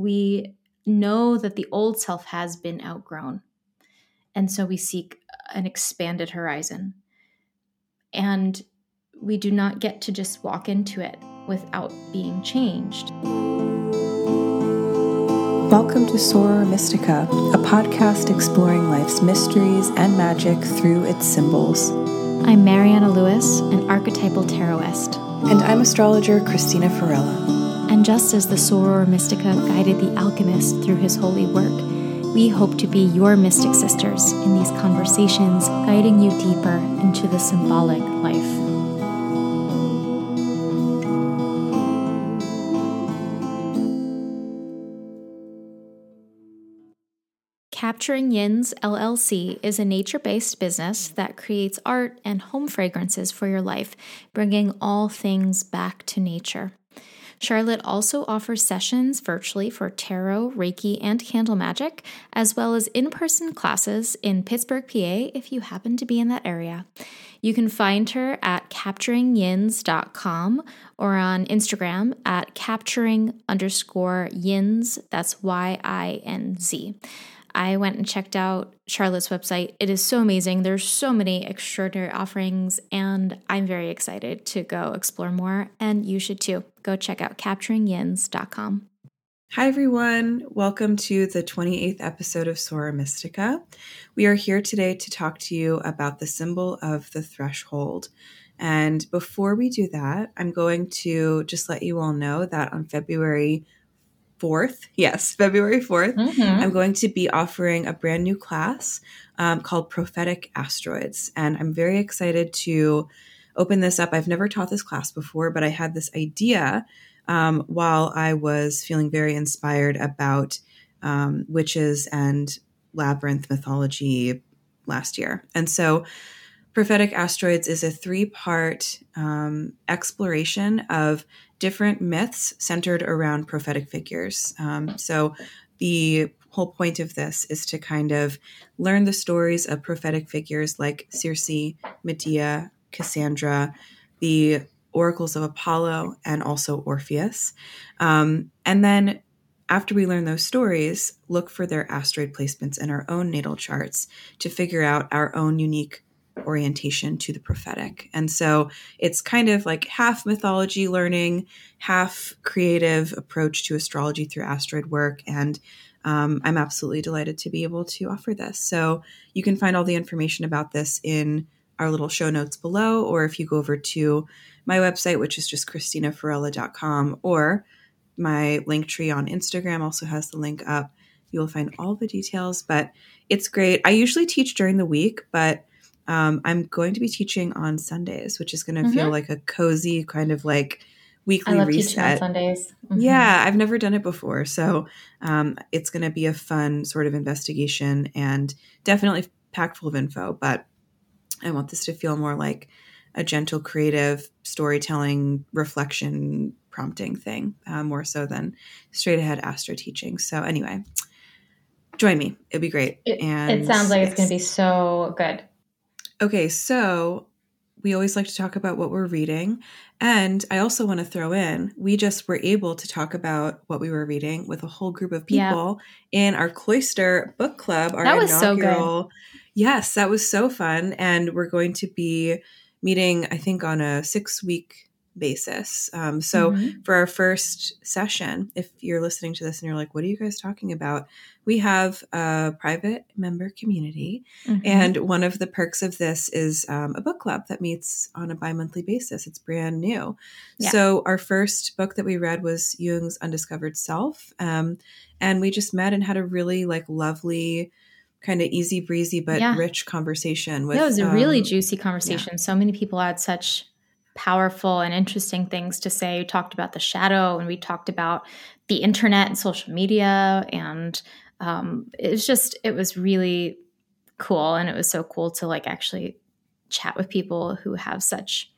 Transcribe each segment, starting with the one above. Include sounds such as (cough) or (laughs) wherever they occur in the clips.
we know that the old self has been outgrown. And so we seek an expanded horizon. And we do not get to just walk into it without being changed. Welcome to Soror Mystica, a podcast exploring life's mysteries and magic through its symbols. I'm Mariana Lewis, an archetypal tarotist. And I'm astrologer Cristina Farella. And just as the Soror Mystica guided the alchemist through his holy work, we hope to be your mystic sisters in these conversations, guiding you deeper into the symbolic life. Capturing Yinz LLC is a nature based business that creates art and home fragrances for your life, bringing all things back to nature. Charlotte also offers sessions virtually for tarot, Reiki, and candle magic, as well as in person classes in Pittsburgh, PA, if you happen to be in that area. You can find her at capturingyinz.com or on Instagram at capturing underscore yinz. That's Y I N Z. I went and checked out Charlotte's website. It is so amazing. There's so many extraordinary offerings, and I'm very excited to go explore more. And you should too. Go check out capturingyinz.com. Hi, everyone. Welcome to the 28th episode of Soror Mystica. We are here today to talk to you about the symbol of the threshold. And before we do that, I'm going to just let you all know that on February 4th, yes, February 4th, mm-hmm. I'm going to be offering a brand new class um, called Prophetic Asteroids. And I'm very excited to open this up. I've never taught this class before, but I had this idea um, while I was feeling very inspired about um, witches and labyrinth mythology last year. And so, Prophetic Asteroids is a three part um, exploration of different myths centered around prophetic figures. Um, so, the whole point of this is to kind of learn the stories of prophetic figures like Circe, Medea, Cassandra, the oracles of Apollo, and also Orpheus. Um, and then after we learn those stories, look for their asteroid placements in our own natal charts to figure out our own unique orientation to the prophetic. And so it's kind of like half mythology learning, half creative approach to astrology through asteroid work. And um, I'm absolutely delighted to be able to offer this. So you can find all the information about this in our little show notes below, or if you go over to my website, which is just cristinafarella.com, or my link tree on Instagram also has the link up. You'll find all the details, but it's great. I usually teach during the week, but um, I'm going to be teaching on Sundays, which is going to mm-hmm. feel like a cozy kind of like weekly I love reset. Teaching on Sundays. Mm-hmm. Yeah, I've never done it before, so um, it's going to be a fun sort of investigation and definitely packed full of info. But I want this to feel more like a gentle, creative storytelling, reflection, prompting thing, uh, more so than straight ahead astro teaching. So anyway, join me; it'd be great. It, and it sounds like it's, it's going to be so good. Okay, so we always like to talk about what we're reading. And I also want to throw in, we just were able to talk about what we were reading with a whole group of people yeah. in our cloister book club. Our that was inaugural, so good. Yes, that was so fun. And we're going to be meeting, I think, on a six week basis. Um, so mm-hmm. for our first session, if you're listening to this and you're like, what are you guys talking about? We have a private member community. Mm-hmm. And one of the perks of this is um, a book club that meets on a bi monthly basis. It's brand new. Yeah. So our first book that we read was Jung's Undiscovered Self. Um, and we just met and had a really like lovely, kind of easy breezy but yeah. rich conversation with yeah, it was a really um, juicy conversation yeah. so many people had such powerful and interesting things to say. We talked about the shadow and we talked about the internet and social media. And um, it was just, it was really cool. And it was so cool to like actually chat with people who have such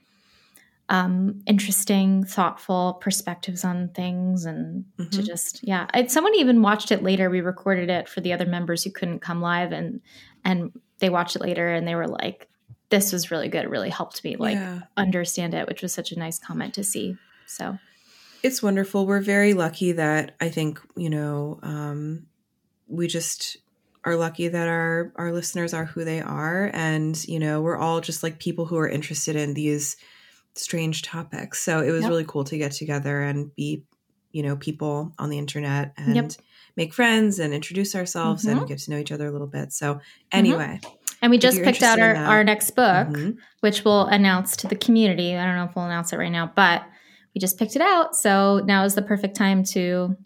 um, interesting, thoughtful perspectives on things and mm-hmm. to just, yeah. I, someone even watched it later. We recorded it for the other members who couldn't come live and, and they watched it later and they were like, this was really good. It really helped me like yeah. understand it, which was such a nice comment to see. So it's wonderful. We're very lucky that I think, you know, um, we just are lucky that our our listeners are who they are and you know we're all just like people who are interested in these strange topics so it was yep. really cool to get together and be you know people on the internet and yep. make friends and introduce ourselves mm-hmm. and get to know each other a little bit so mm-hmm. anyway mm-hmm. And we just picked out our, our next book mm-hmm. which we'll announce to the community i don't know if we'll announce it right now but we just picked it out so now is the perfect time to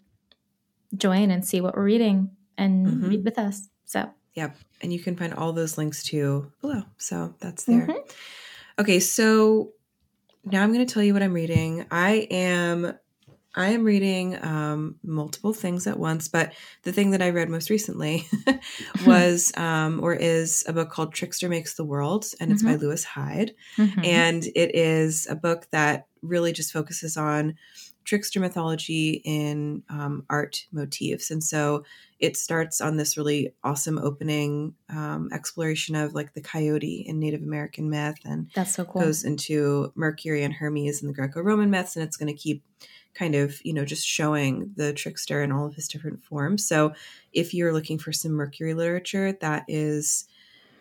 join and see what we're reading and mm-hmm. read with us. So, yep. And you can find all those links too below. So that's there. Mm-hmm. Okay. So now I'm going to tell you what I'm reading. I am. I am reading um, multiple things at once, but the thing that I read most recently (laughs) was um, or is a book called Trickster Makes the World, and it's mm-hmm. by Lewis Hyde. Mm-hmm. And it is a book that really just focuses on trickster mythology in um, art motifs. And so it starts on this really awesome opening um, exploration of like the coyote in Native American myth. And that's so cool. Goes into Mercury and Hermes in the Greco Roman myths. And it's going to keep kind of, you know, just showing the trickster in all of his different forms. So if you're looking for some Mercury literature, that is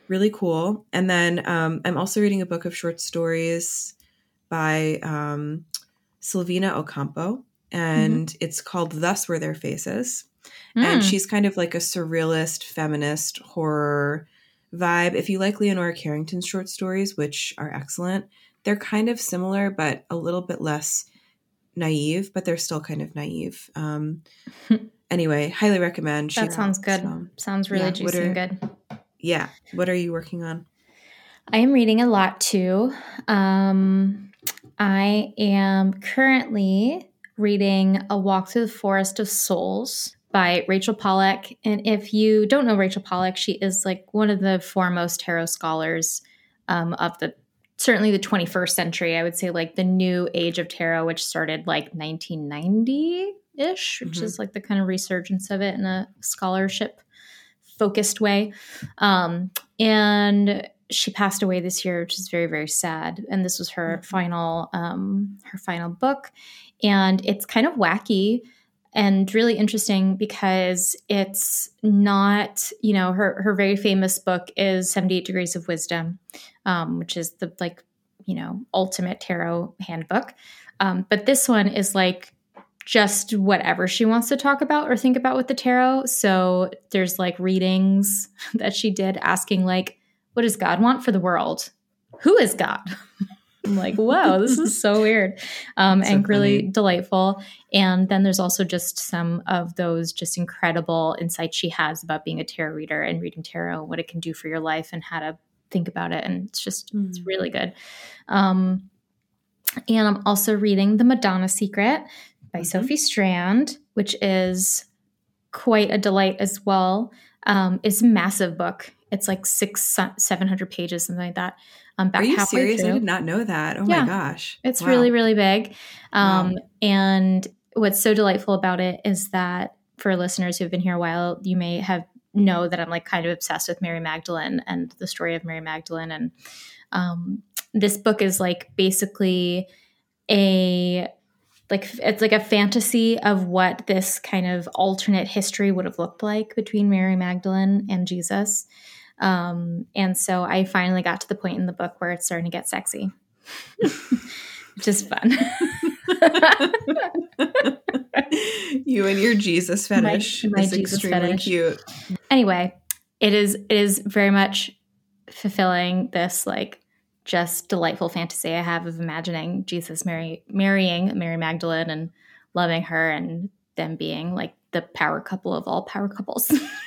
really cool. And then um, I'm also reading a book of short stories by um, Silvina Ocampo, and mm-hmm. it's called Thus Were Their Faces. Mm. And she's kind of like a surrealist, feminist horror vibe. If you like Leonora Carrington's short stories, which are excellent, they're kind of similar, but a little bit less naive, but they're still kind of naive. Um, (laughs) anyway, highly recommend. That sounds good. So, sounds really yeah, juicy are, and good. Yeah. What are you working on? I am reading a lot too. Um, I am currently reading A Walk Through the Forest of Souls by Rachel Pollack. And if you don't know Rachel Pollack, she is like one of the foremost tarot scholars um, of the certainly the 21st century. I would say like the new age of tarot, which started like 1990 ish, which mm-hmm. is like the kind of resurgence of it in a scholarship focused way. Um, and she passed away this year, which is very very sad. And this was her mm-hmm. final um, her final book, and it's kind of wacky and really interesting because it's not you know her her very famous book is 78 degrees of wisdom um, which is the like you know ultimate tarot handbook um, but this one is like just whatever she wants to talk about or think about with the tarot so there's like readings (laughs) that she did asking like what does God want for the world? Who is God? (laughs) I'm like, wow, this is so (laughs) weird um, and so really delightful. And then there's also just some of those just incredible insights she has about being a tarot reader and reading tarot, what it can do for your life, and how to think about it. And it's just, mm. it's really good. Um, and I'm also reading The Madonna Secret by mm-hmm. Sophie Strand, which is quite a delight as well. Um, it's a massive book. It's like six, seven hundred pages, something like that. Um, back Are you serious? Through. I did not know that. Oh yeah. my gosh, it's wow. really, really big. Um, wow. And what's so delightful about it is that for listeners who've been here a while, you may have know that I'm like kind of obsessed with Mary Magdalene and the story of Mary Magdalene. And um, this book is like basically a like it's like a fantasy of what this kind of alternate history would have looked like between Mary Magdalene and Jesus. Um, and so I finally got to the point in the book where it's starting to get sexy, (laughs) which is fun. (laughs) you and your Jesus fetish. My, my Jesus extremely fetish. cute. Anyway, it is it is very much fulfilling this like just delightful fantasy I have of imagining Jesus marry, marrying Mary Magdalene and loving her and them being like the power couple of all power couples. (laughs)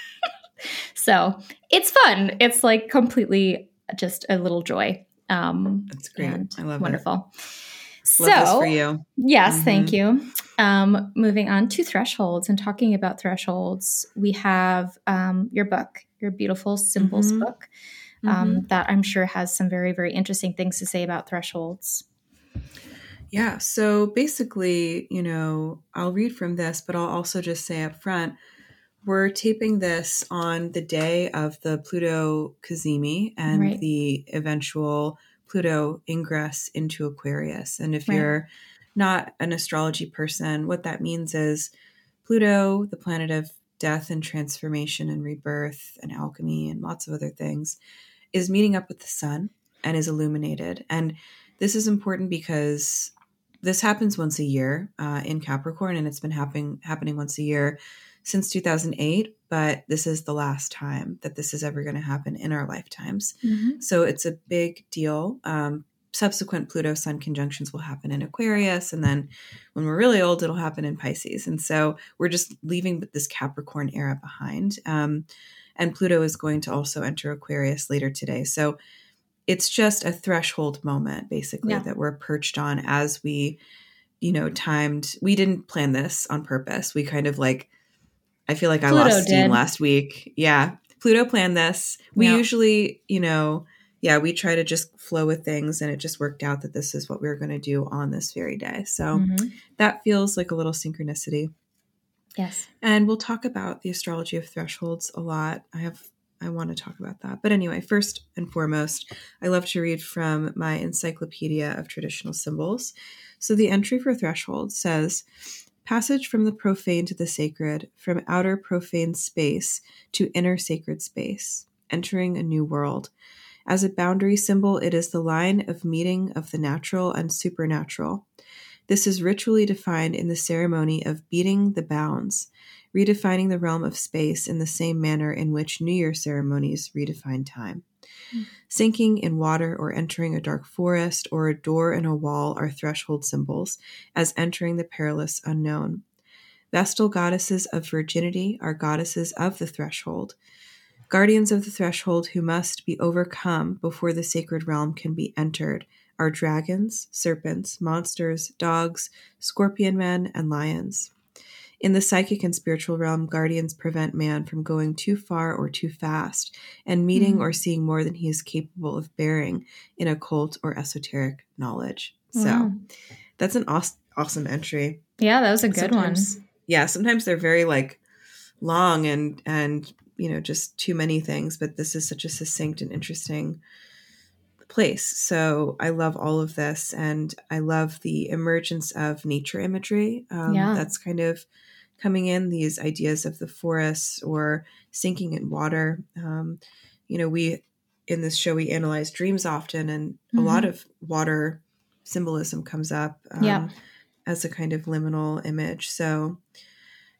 so it's fun. It's like completely just a little joy. Um, That's great. I love wonderful. it. Wonderful. So, for you. Yes, mm-hmm. thank you. Um, moving on to thresholds and talking about thresholds, we have um, your book, your beautiful symbols mm-hmm. book, um, mm-hmm. that I'm sure has some very, very interesting things to say about thresholds. Yeah. So basically, you know, I'll read from this, but I'll also just say up front we're taping this on the day of the Pluto cazimi and right. the eventual Pluto ingress into Aquarius. And if right. you're not an astrology person, what that means is Pluto, the planet of death and transformation and rebirth and alchemy and lots of other things, is meeting up with the sun and is illuminated. And this is important because this happens once a year uh, in Capricorn, and it's been happening happening once a year since 2008. But this is the last time that this is ever going to happen in our lifetimes. Mm-hmm. So it's a big deal. Um, subsequent Pluto Sun conjunctions will happen in Aquarius, and then when we're really old, it'll happen in Pisces. And so we're just leaving this Capricorn era behind. Um, and Pluto is going to also enter Aquarius later today. So it's just a threshold moment basically yeah. that we're perched on as we you know timed we didn't plan this on purpose we kind of like i feel like i Pluto lost steam did. last week yeah pluto planned this we yeah. usually you know yeah we try to just flow with things and it just worked out that this is what we were going to do on this very day so mm-hmm. that feels like a little synchronicity yes and we'll talk about the astrology of thresholds a lot i have I want to talk about that. But anyway, first and foremost, I love to read from my Encyclopedia of Traditional Symbols. So the entry for threshold says passage from the profane to the sacred, from outer profane space to inner sacred space, entering a new world. As a boundary symbol, it is the line of meeting of the natural and supernatural. This is ritually defined in the ceremony of beating the bounds, redefining the realm of space in the same manner in which New Year ceremonies redefine time. Mm. Sinking in water or entering a dark forest or a door in a wall are threshold symbols, as entering the perilous unknown. Vestal goddesses of virginity are goddesses of the threshold. Guardians of the threshold who must be overcome before the sacred realm can be entered are dragons, serpents, monsters, dogs, scorpion men, and lions. In the psychic and spiritual realm, guardians prevent man from going too far or too fast and meeting mm or seeing more than he is capable of bearing in occult or esoteric knowledge. Wow. So that's an awesome, awesome entry. Yeah, that was a good sometimes, one. Yeah, sometimes they're very like long and and you know just too many things, but this is such a succinct and interesting place. So I love all of this, and I love the emergence of nature imagery. Um, yeah. That's kind of coming in these ideas of the forests or sinking in water. Um, you know, we in this show we analyze dreams often, and mm-hmm. a lot of water symbolism comes up um, yeah. as a kind of liminal image. So,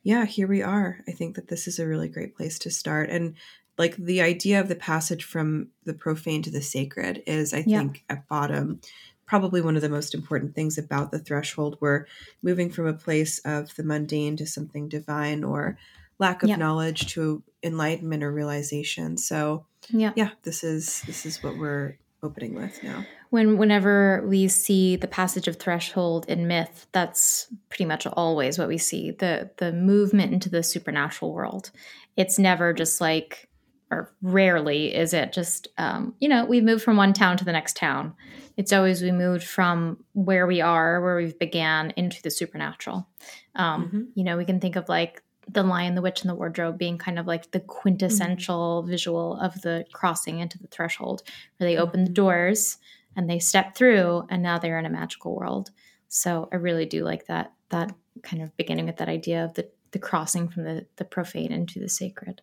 yeah, here we are. I think that this is a really great place to start. And like the idea of the passage from the profane to the sacred is, I yeah. think, at bottom probably one of the most important things about the threshold. We're moving from a place of the mundane to something divine or lack of knowledge to enlightenment or realization. So yeah, yeah, this is this is what we're opening with now. When whenever we see the passage of threshold in myth, that's pretty much always what we see the the movement into the supernatural world. It's never just like or rarely is it just um, you know we move from one town to the next town it's always we moved from where we are where we've began into the supernatural um, mm-hmm. you know we can think of like the lion the witch and the wardrobe being kind of like the quintessential mm-hmm. visual of the crossing into the threshold where they open the mm-hmm. doors and they step through and now they're in a magical world so i really do like that that kind of beginning with that idea of the the crossing from the the profane into the sacred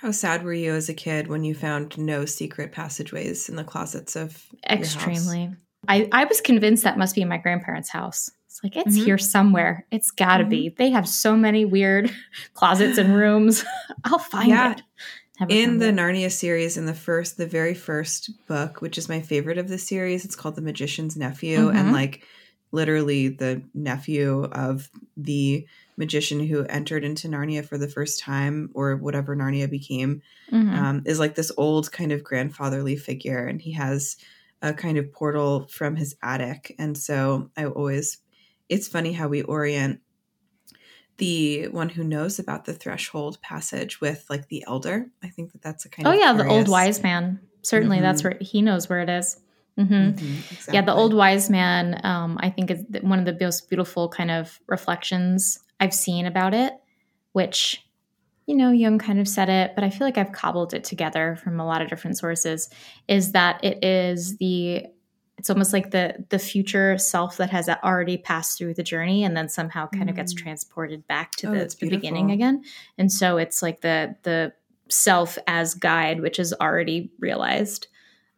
how sad were you as a kid when you found no secret passageways in the closets of extremely? I, I was convinced that must be in my grandparents' house. It's like it's mm-hmm. here somewhere. It's got to mm-hmm. be. They have so many weird (laughs) closets and rooms. (laughs) I'll find yeah. it. in the it. Narnia series, in the first, the very first book, which is my favorite of the series, it's called The Magician's Nephew, mm-hmm. and like literally the nephew of the magician who entered into Narnia for the first time, or whatever Narnia became, mm-hmm. um, is like this old kind of grandfatherly figure, and he has a kind of portal from his attic. And so I always, it's funny how we orient the one who knows about the threshold passage with like the elder. I think that that's a kind oh, of. Oh, yeah, curious... the old wise man. Certainly, mm-hmm. that's where he knows where it is. Mm-hmm. Mm-hmm, exactly. Yeah, the old wise man, um, I think, is one of the most beautiful kind of reflections I've seen about it, which, you know, Jung kind of said it, but I feel like I've cobbled it together from a lot of different sources, is that it is the it's almost like the the future self that has already passed through the journey and then somehow kind of gets Mm. transported back to Oh, the, the beginning again. And so it's like the the self as guide which is already realized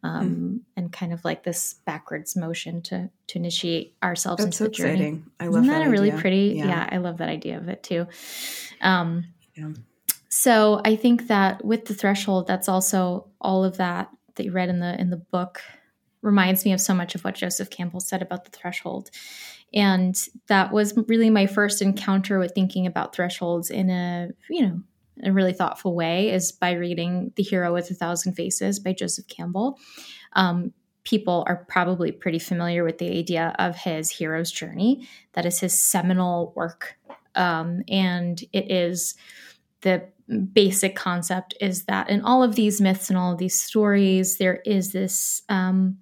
um, Mm. and kind of like this backwards motion to to initiate ourselves That's into so the journey exciting. I love isn't that, a really pretty Yeah. yeah. i love that idea of it too um Yeah. so i think that with the threshold that's also all of that that you read in the in the book reminds me of so much of what joseph campbell said about the threshold and that was really my first encounter with thinking about thresholds in a you know a really thoughtful way is by reading the hero with a thousand faces by joseph campbell. Um, people are probably pretty familiar with the idea of his hero's journey. That is his seminal work. Um, and it is the basic concept is that in all of these myths and all of these stories there is this um,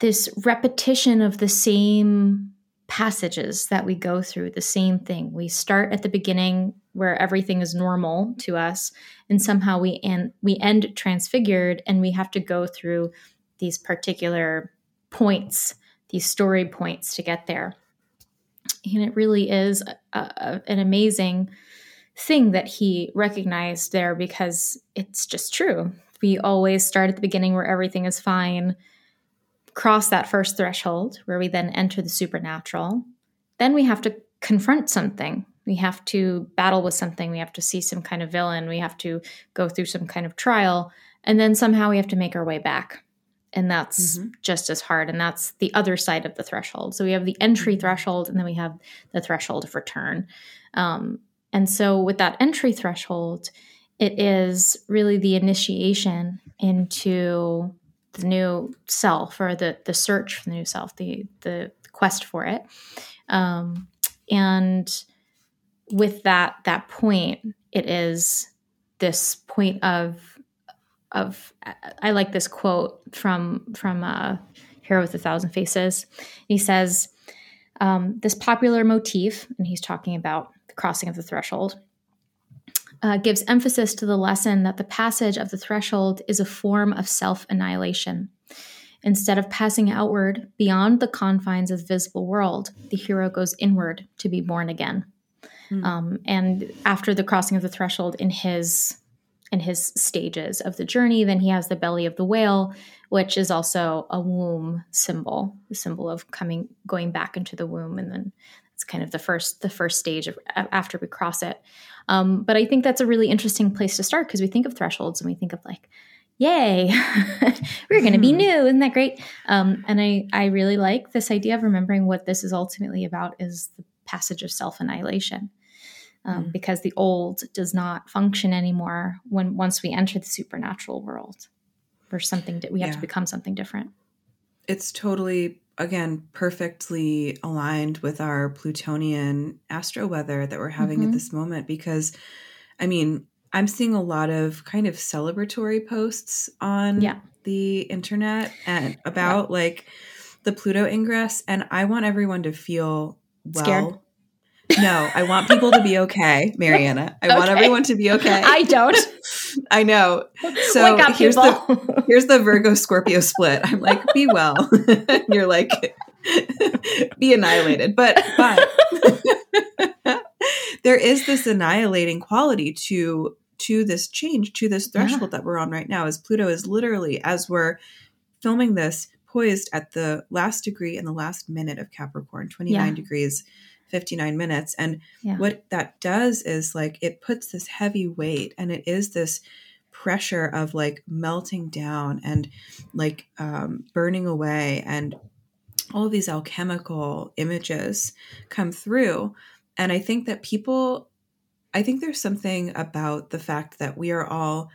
this repetition of the same passages that we go through the same thing. We start at the beginning where everything is normal to us and somehow we end we end transfigured and we have to go through these particular points these story points to get there. And it really is a, a, an amazing thing that he recognized there because it's just true. We always start at the beginning where everything is fine cross that first threshold where we then enter the supernatural. Then we have to confront something. We have to battle with something. We have to see some kind of villain. We have to go through some kind of trial. And then somehow we have to make our way back. And that's Mhm. just as hard. And that's the other side of the threshold. So we have the entry threshold and then we have the threshold of return um, and so with that entry threshold it is really the initiation into the new self or the the search for the new self the the quest for it um, and with that that point it is this point of of I like this quote from from uh, Hero with a Thousand Faces. He says, um, "This popular motif, and he's talking about the crossing of the threshold, uh, gives emphasis to the lesson that the passage of the threshold is a form of self annihilation. Instead of passing outward beyond the confines of the visible world, the hero goes inward to be born again." Hmm. Um, and after the crossing of the threshold in his in his stages of the journey. Then he has the belly of the whale, which is also a womb symbol, the symbol of coming, going back into the womb, and then it's kind of the first the first stage of after we cross it. Um, but I think that's a really interesting place to start because we think of thresholds and we think of like, yay, (laughs) we're going to be Hmm. new, isn't that great? Um, and I I really like this idea of remembering what this is ultimately about is the passage of self annihilation um, Mm. because the old does not function anymore when once we enter the supernatural world. We're something that we have to become something different. it's totally again perfectly aligned with our plutonian astro weather that we're having Mhm. at this moment because i mean i'm seeing a lot of kind of celebratory posts on Yeah. the internet and about like the pluto ingress and i want everyone to feel well Scared? No i want people to be okay (laughs) mariana i want everyone to be okay I don't. (laughs) i know so Wake up, here's the (laughs) here's the Virgo Scorpio split. I'm like, be well. And You're like, be annihilated. But but there is this annihilating quality to to this change, to this Yeah. threshold that we're on right now. As Pluto is literally, as we're filming this, poised at the last degree in the last minute of Capricorn, 29 Yeah. degrees, 59 minutes. And Yeah. what that does is like it puts this heavy weight and it is this pressure of like melting down and like um, burning away and all of these alchemical images come through and i think that people i think there's something about the fact that we are all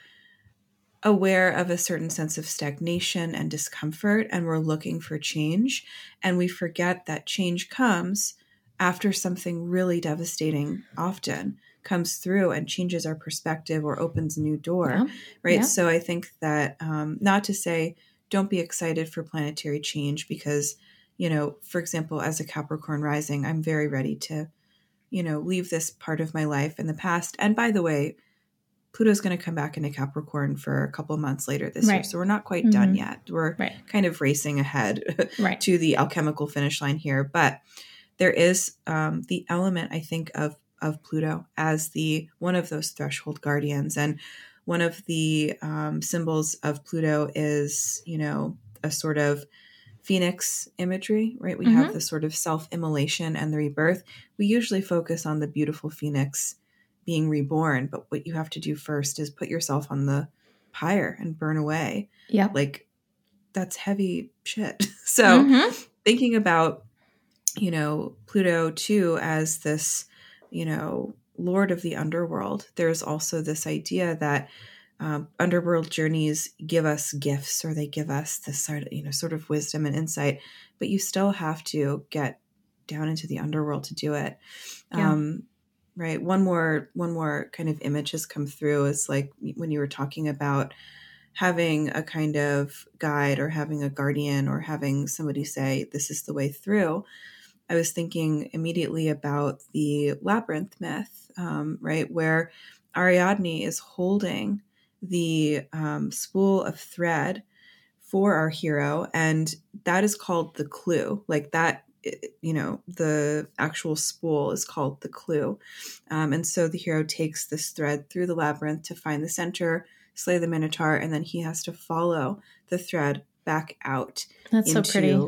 aware of a certain sense of stagnation and discomfort and we're looking for change and we forget that change comes after something really devastating often comes through and changes our perspective or opens a new door Yeah. right Yeah. so i think that um, not to say don't be excited for planetary change because you know for example as a capricorn rising i'm very ready to you know leave this part of my life in the past and by the way Pluto's going to come back into Capricorn for a couple months later this year. So we're not quite Mhm. done yet. We're Right. kind of racing ahead Right. (laughs) to the alchemical finish line here. But there is um, the element, I think, of of Pluto as the one of those threshold guardians, and one of the um, symbols of Pluto is, you know, a sort of phoenix imagery, right? We have the sort of self immolation and the rebirth. We usually focus on the beautiful phoenix being reborn, but what you have to do first is put yourself on the pyre and burn away. Yeah, Like that's heavy shit. (laughs) So Mhm. thinking about, you know, Pluto too as this, you know, lord of the underworld, there's also this idea that um, underworld journeys give us gifts or they give us this sort of, you know, sort of wisdom and insight, but you still have to get down into the underworld to do it. Yeah. Um, right. One more, one more kind of image has come through is like when you were talking about having a kind of guide or having a guardian or having somebody say, this is the way through. I was thinking immediately about the labyrinth myth, um, right? Where Ariadne is holding the um, spool of thread for our hero, and that is called the clue. Like that, you know, the actual spool is called the clue. Um, and so the hero takes this thread through the labyrinth to find the center, slay the minotaur, and then he has to follow the thread back out That's so pretty.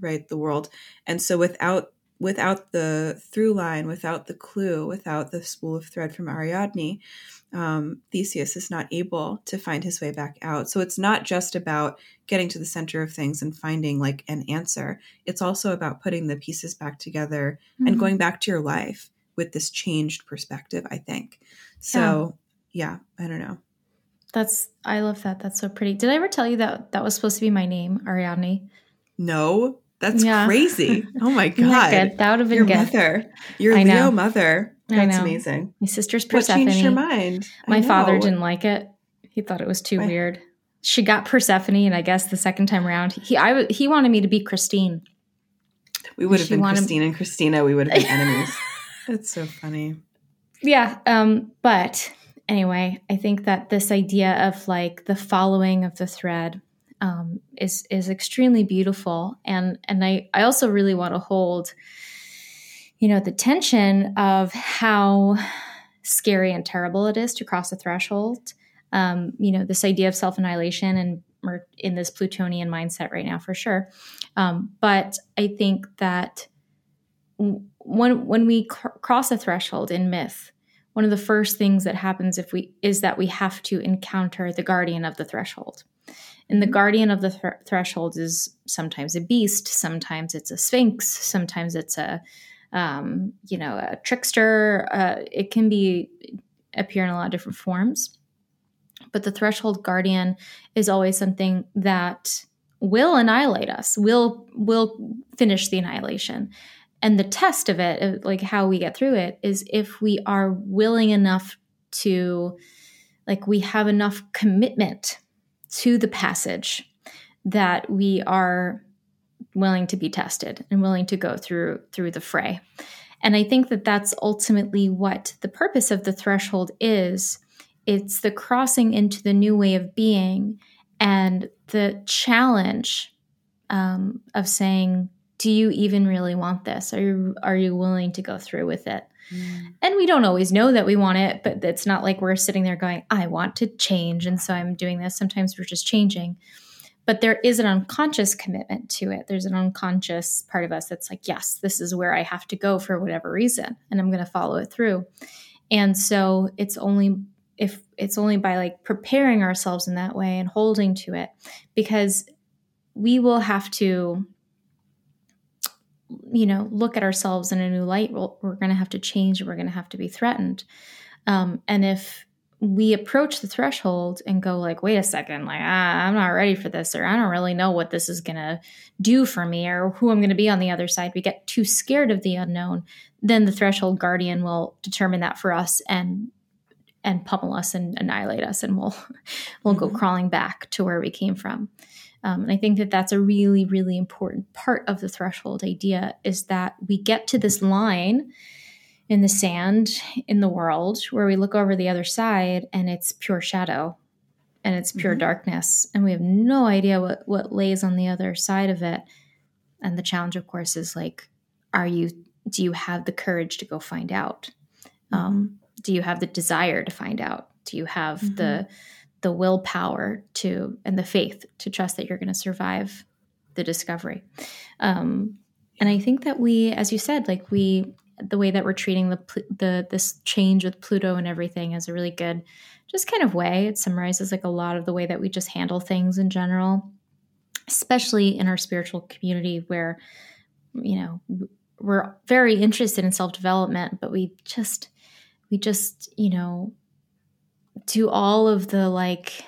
Right the world and so without without the through line without the clue without the spool of thread from ariadne um, theseus is not able to find his way back out so it's not just about getting to the center of things and finding like an answer it's also about putting the pieces back together and Mhm. going back to your life with this changed perspective i think so yeah, I don't know That's I love that. That's so pretty. Did I ever tell you that that was supposed to be my name, Ariadne? no that's Yeah. crazy (laughs) oh my that god good? That would have been your good. mother your I leo know. mother that's know. amazing My sister's Persephone. what changed your mind I My father didn't like it. He thought it was too Why? weird. She got Persephone, and I guess the second time around, he I he wanted me to be Christine. we would have been wanted- christine and christina we would have been enemies (laughs) that's so funny Yeah. Um, but anyway, I think that this idea of like the following of the thread um, is is extremely beautiful, and and I I also really want to hold, you know, the tension of how scary and terrible it is to cross a threshold. Um, you know, this idea of self annihilation, and we're in this Plutonian mindset right now for sure. Um, but I think that when when we cr- cross a threshold in myth one of the first things that happens if we is that we have to encounter the guardian of the threshold and the guardian of the threshold is sometimes a beast sometimes it's a sphinx sometimes it's a um, you know a trickster uh, it can be appear in a lot of different forms. But the threshold guardian is always something that will annihilate us will will finish the annihilation. And the test of it like how we get through it is if we are willing enough to like we have enough commitment to the passage that we are willing to be tested and willing to go through through the fray. And i think that that's ultimately what the purpose of the threshold is. It's the crossing into the new way of being and the challenge um, of saying do you even really want this? Are you are you willing to go through with it Mm. and we don't always know that we want it but it's not like we're sitting there going i want to change and so i'm doing this. Sometimes we're just changing. But there is an unconscious commitment to it. There's an unconscious part of us that's like yes this is where i have to go for whatever reason and i'm going to follow it through. And so it's only if it's only by like preparing ourselves in that way and holding to it because we will have to you know look at ourselves in a new light we're, we're going to have to change we're going to have to be threatened um, and if we approach the threshold and go like wait a second like ah, i'm not ready for this or i don't really know what this is going to do for me or who i'm going to be on the other side we get too scared of the unknown then the threshold guardian will determine that for us and and pummel us and annihilate us and we'll (laughs) we'll go Mhm. crawling back to where we came from um, and i think that that's a really really important part of the threshold idea is that we get to this line in the sand in the world where we look over the other side and it's pure shadow and it's pure mm-hmm. darkness and we have no idea what what lays on the other side of it and the challenge of course is like are you do you have the courage to go find out um, mm-hmm. um, do you have the desire to find out do you have mm-hmm. the the willpower to and the faith to trust that you're going to survive the discovery. Um, and i think that we as you said like we the way that we're treating the the this change with pluto and everything is a really good just kind of way. It summarizes like a lot of the way that we just handle things in general especially in our spiritual community where you know we're very interested in self-development but we just we just you know do all of the like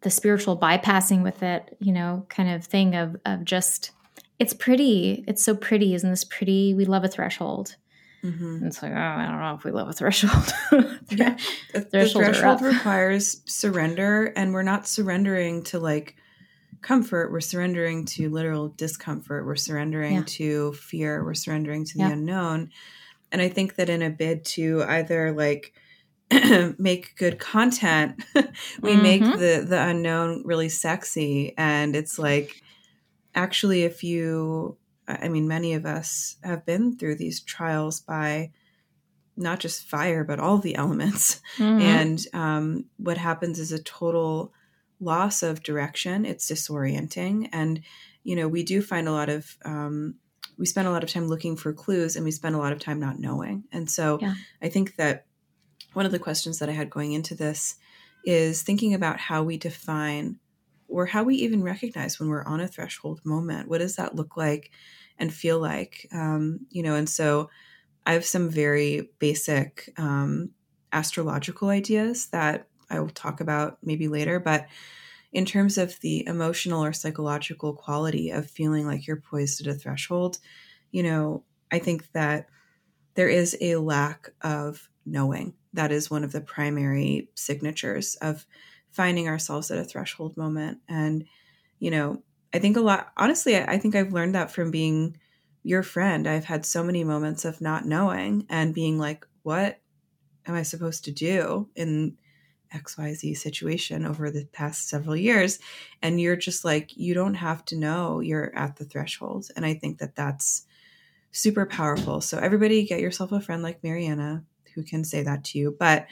the spiritual bypassing with it, you know, kind of thing of of just it's pretty. It's so pretty, isn't this pretty? We love a threshold. Mm-hmm. It's like, oh, I don't know if we love a threshold. (laughs) yeah. The, the threshold requires surrender, and we're not surrendering to like comfort. We're surrendering to literal discomfort. We're surrendering yeah. to fear. We're surrendering to the yeah. unknown. And I think that in a bid to either like (clears throat) make good content (laughs) we mm-hmm. make the the unknown really sexy and it's like actually if you i mean many of us have been through these trials by not just fire but all the elements (laughs) mm-hmm. and um, what happens is a total loss of direction it's disorienting and you know we do find a lot of um, we spend a lot of time looking for clues and we spend a lot of time not knowing and so yeah. i think that one of the questions that I had going into this is thinking about how we define or how we even recognize when we're on a threshold moment. What does that look like and feel like? Um, you know, and so I have some very basic um, astrological ideas that I will talk about maybe later, but in terms of the emotional or psychological quality of feeling like you're poised at a threshold, you know, I think that there is a lack of knowing that is one of the primary signatures of finding ourselves at a threshold moment. And, you know, I think a lot, honestly, I think I've learned that from being your friend. I've had so many moments of not knowing and being like, what am I supposed to do in XYZ situation over the past several years? And you're just like, you don't have to know you're at the threshold. And I think that that's super powerful. So, everybody get yourself a friend like Mariana who can say that to you. But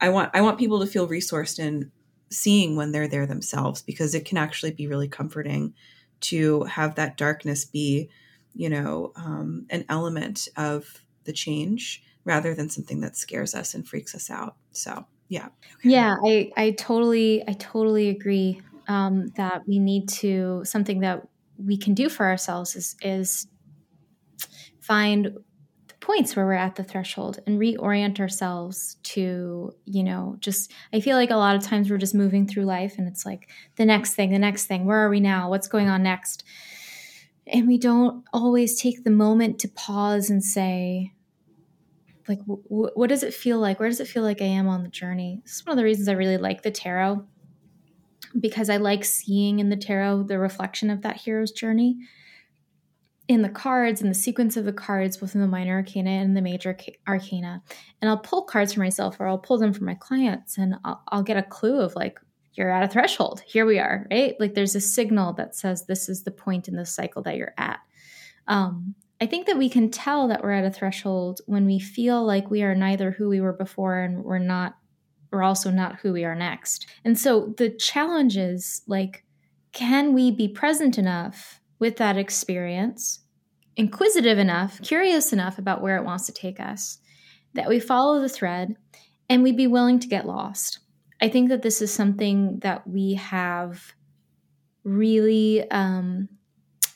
I want I want people to feel resourced in seeing when they're there themselves because it can actually be really comforting to have that darkness be, you know, um, an element of the change rather than something that scares us and freaks us out. So yeah. Okay. Yeah, I I totally I totally agree um, that we need to something that we can do for ourselves is is find points where we're at the threshold and reorient ourselves to, you know, just, I feel like a lot of times we're just moving through life and it's like the next thing, the next thing, where are we now? What's going on next? And we don't always take the moment to pause and say, like, what does it feel like? Where does it feel like I am on the journey? This is one of the reasons I really like the tarot because I like seeing in the tarot the reflection of that hero's journey in the cards and the sequence of the cards, both in the minor arcana and the major arcana. And I'll pull cards for myself or I'll pull them for my clients and I'll, I'll, get a clue of like, you're at a threshold. Here we are, right? Like there's a signal that says this is the point in the cycle that you're at. Um, I think that we can tell that we're at a threshold when we feel like we are neither who we were before and we're not, we're also not who we are next. And so the challenge is like, can we be present enough with that experience, inquisitive enough, curious enough about where it wants to take us, that we follow the thread and we be willing to get lost. I think that this is something that we have really um,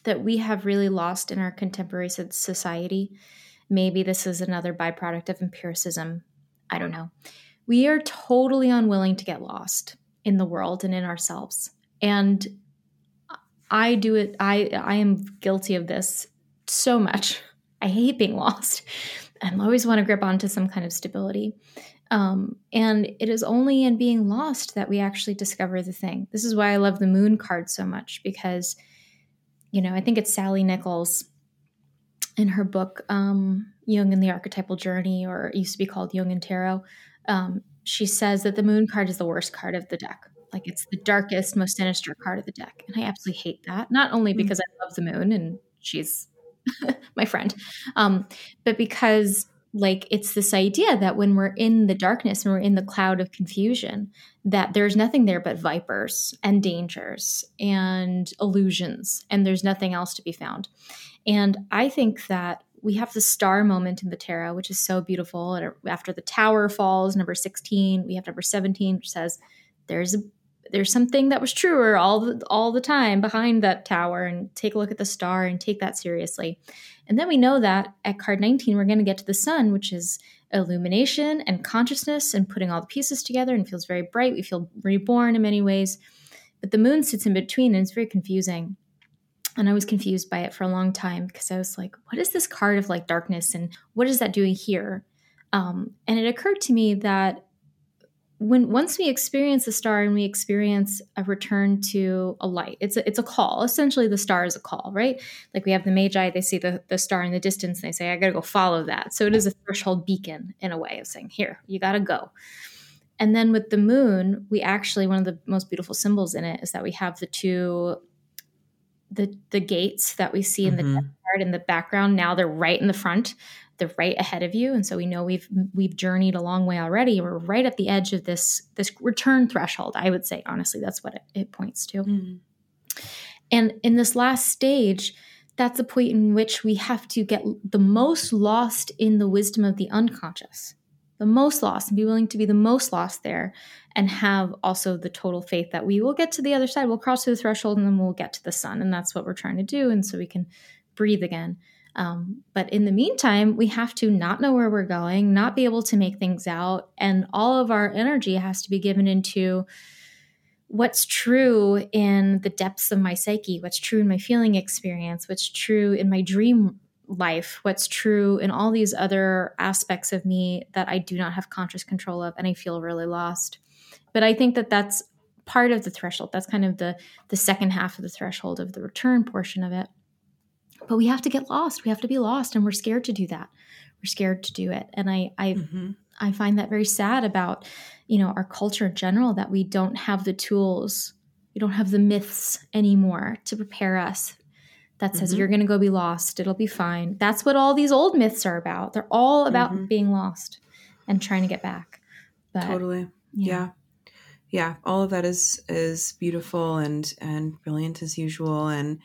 that we have really lost in our contemporary society. Maybe this is another byproduct of empiricism. I don't know. We are totally unwilling to get lost in the world and in ourselves. And I do it. I I am guilty of this so much. I hate being lost. I always want to grip onto some kind of stability. Um, and it is only in being lost that we actually discover the thing. This is why I love the moon card so much because, you know, I think it's Sallie Nichols in her book um, Jung and the Archetypal Journey, or it used to be called Jung and Tarot. Um, she says that the moon card is the worst card of the deck. Like it's the darkest, most sinister card of the deck. And I absolutely hate that. Not only hmm. because I love the moon and she's (laughs) my friend, um, but because like it's this idea that when we're in the darkness and we're in the cloud of confusion that there's nothing there but vipers and dangers and illusions and there's nothing else to be found and i think that we have the star moment in the tarot which is so beautiful and after the tower falls number 16 we have number 17 which says there's a there's something that was truer all the, all the time behind that tower and take a look at the star and take that seriously and then we know that at card 19, we're going to get to the sun, which is illumination and consciousness and putting all the pieces together and feels very bright. We feel reborn in many ways. But the moon sits in between and it's very confusing. And I was confused by it for a long time because I was like, what is this card of like darkness and what is that doing here? Um, and it occurred to me that when once we experience a star and we experience a return to a light it's a, it's a call. Essentially the star is a call right? Like we have the magi they see the, the star in the distance and they say i gotta go follow that. So it is a threshold beacon in a way of saying here you gotta go. And then with the moon we actually one of the most beautiful symbols in it is that we have the two the the gates that we see in mm-hmm. the in the background. Now they're right in the front they're right ahead of you. And so we know we've we've journeyed a long way already. We're right at the edge of this this return threshold i would say honestly that's what it, it points to. Mm-hmm. and in this last stage that's the point in which we have to get the most lost in the wisdom of the unconscious the most lost and be willing to be the most lost there and have also the total faith that we will get to the other side we'll cross through the threshold and then we'll get to the sun. And that's what we're trying to do. And so we can breathe again um, but in the meantime, we have to not know where we're going, not be able to make things out, and all of our energy has to be given into what's true in the depths of my psyche, what's true in my feeling experience, what's true in my dream life, what's true in all these other aspects of me that I do not have conscious control of, and I feel really lost. But I think that that's part of the threshold. That's kind of the the second half of the threshold of the return portion of it but we have to get lost. We have to be lost and we're scared to do that. We're scared to do it. And i i mm-hmm. i find that very sad about you know our culture in general that we don't have the tools we don't have the myths anymore to prepare us that says mm-hmm. you're going to go be lost. It'll be fine. That's what all these old myths are about. They're all about mm-hmm. being lost and trying to get back. But, totally. Yeah. yeah. Yeah. All of that is is beautiful and and brilliant as usual. And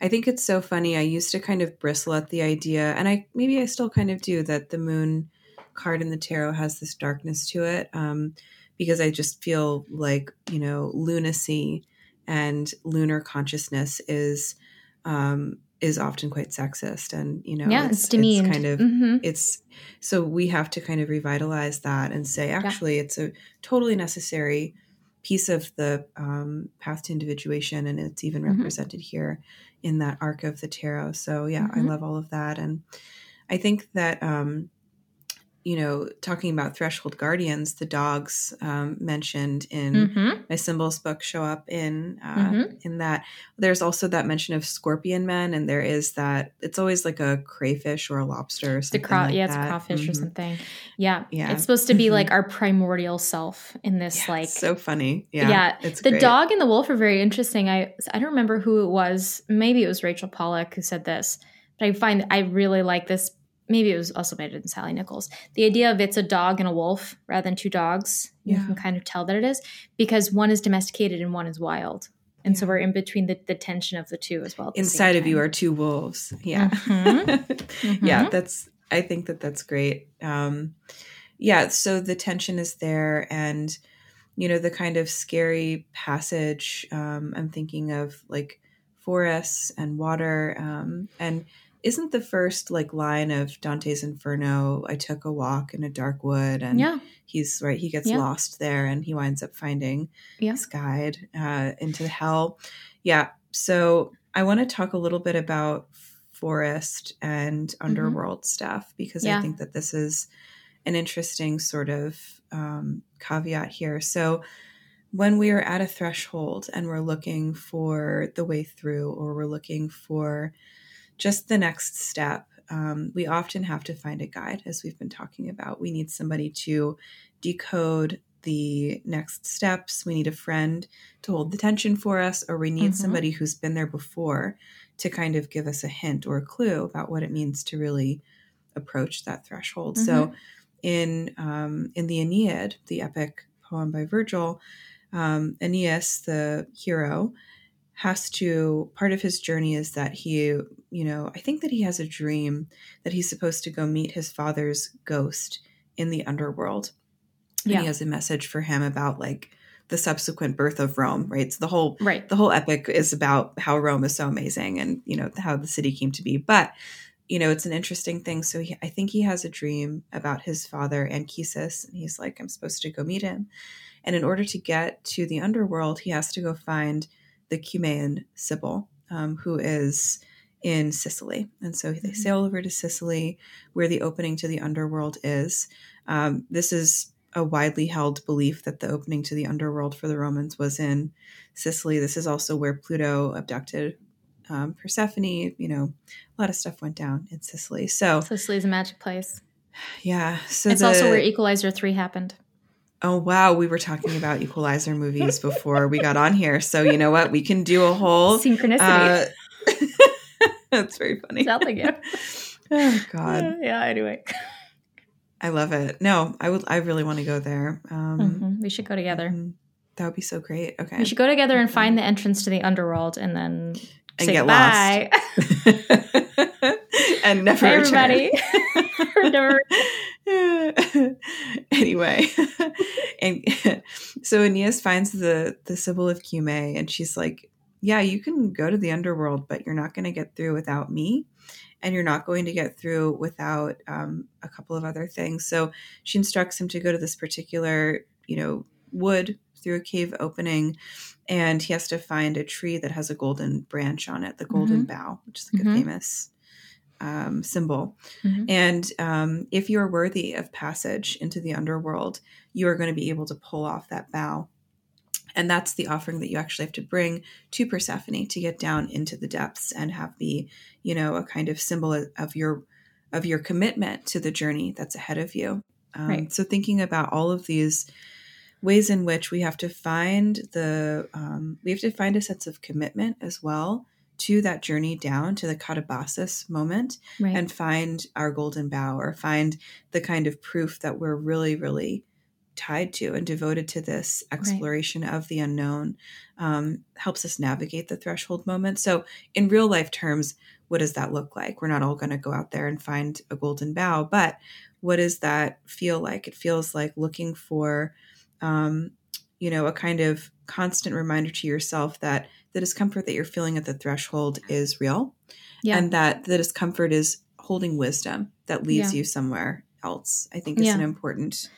I think it's so funny. I used to kind of bristle at the idea, and I maybe I still kind of do that the moon card in the tarot has this darkness to it, um, because I just feel like you know lunacy and lunar consciousness is um, is often quite sexist, and you know yeah, it's, it's demeaned. It's kind of mm-hmm. it's so we have to kind of revitalize that and say actually yeah. it's a totally necessary piece of the um, path to individuation, and it's even mm-hmm. represented here in that arc of the tarot. So yeah, mm-hmm. I love all of that, and I think that um, you know, talking about threshold guardians, the dogs um, mentioned in mm-hmm. my symbols book show up in uh, mm-hmm. in that. There's also that mention of scorpion men, and there is that it's always like a crayfish or a lobster. Or something craw- like yeah, it's a crawfish mm-hmm. or something. Yeah, yeah. It's supposed to be like mm-hmm. our primordial self in this yeah, like so funny. Yeah, yeah. It's the great. dog and the wolf are very interesting. I I don't remember who it was. Maybe it was Rachel Pollack who said this, but I find I really like this maybe it was also made in Sallie Nichols. The idea of it's a dog and a wolf rather than two dogs, yeah. you can kind of tell that it is because one is domesticated and one is wild. And yeah. so we're in between the, the tension of the two as well. Inside of you are two wolves. Yeah. Mm-hmm. (laughs) mm-hmm. yeah, that's, I think that that's great. Um, yeah, so the tension is there and, you know, the kind of scary passage. Um, I'm thinking of like forests and water um, and, isn't the first like line of Dante's Inferno, I took a walk in a dark wood and yeah. he's right, he gets yeah. lost there and he winds up finding yeah. his guide uh, into hell. Yeah. So I want to talk a little bit about forest and mm-hmm. underworld mm-hmm. stuff because yeah. I think that this is an interesting sort of um, caveat here. So when we are at a threshold and we're looking for the way through or we're looking for just the next step. um, we often have to find a guide, as we've been talking about. We need somebody to decode the next steps. We need a friend to hold the tension for us, or we need mm-hmm. somebody who's been there before to kind of give us a hint or a clue about what it means to really approach that threshold. Mm-hmm. So, in um, in the Aeneid, the epic poem by Virgil, um, Aeneas, the hero, has to part of his journey is that he you know i think that he has a dream that he's supposed to go meet his father's ghost in the underworld. And yeah. he has a message for him about like the subsequent birth of rome right? So the whole right. the whole epic is about how rome is so amazing and you know how the city came to be. But you know it's an interesting thing. So he, i think he has a dream about his father anchises and he's like i'm supposed to go meet him. And in order to get to the underworld he has to go find the Cumaean Sibyl, um, who is in Sicily. And so they mm-hmm. sail over to Sicily, where the opening to the underworld is. Um, this is a widely held belief that the opening to the underworld for the Romans was in Sicily. This is also where Pluto abducted um, Persephone. You know, a lot of stuff went down in Sicily. So Sicily is a magic place. (sighs) Yeah. So it's the, also where Equalizer 3 happened. Oh wow, we were talking about Equalizer movies before we got on here. So you know what? We can do a whole synchronicity. Uh, (laughs) that's very funny. Sounds like it. (laughs) Oh God. Yeah, yeah. Anyway, I love it. No, I would. I really want to go there. Um, mm-hmm. We should go together. Mm-hmm. That would be so great. Okay, we should go together and find the entrance to the underworld, and then and say get bye. lost (laughs) and never Hi, everybody. never (laughs) anyway, (laughs) and (laughs) so Aeneas finds the the Sibyl of Cumae, and she's like, "Yeah, you can go to the underworld, but you're not going to get through without me." and you're not going to get through without um, a couple of other things. So she instructs him to go to this particular, you know, wood through a cave opening, and he has to find a tree that has a golden branch on it, the golden mm-hmm. bough, which is like mm-hmm. a famous um, symbol. Mm-hmm. And um, if you're worthy of passage into the underworld, you are going to be able to pull off that bough. And that's the offering that you actually have to bring to Persephone to get down into the depths and have the, you know, a kind of symbol of your of your commitment to the journey that's ahead of you. Um, right. So thinking about all of these ways in which we have to find the um, we have to find a sense of commitment as well to that journey down to the katabasis moment right. and find our golden bough or find the kind of proof that we're really, really tied to and devoted to this exploration right. of the unknown um, helps us navigate the threshold moment. So, in real life terms, what does that look like? We're not all going to go out there and find a golden bough, but what does that feel like? It feels like looking for, um, you know, a kind of constant reminder to yourself that the discomfort that you're feeling at the threshold is real yeah. and that the discomfort is holding wisdom that leads yeah. you somewhere else i think is yeah. an important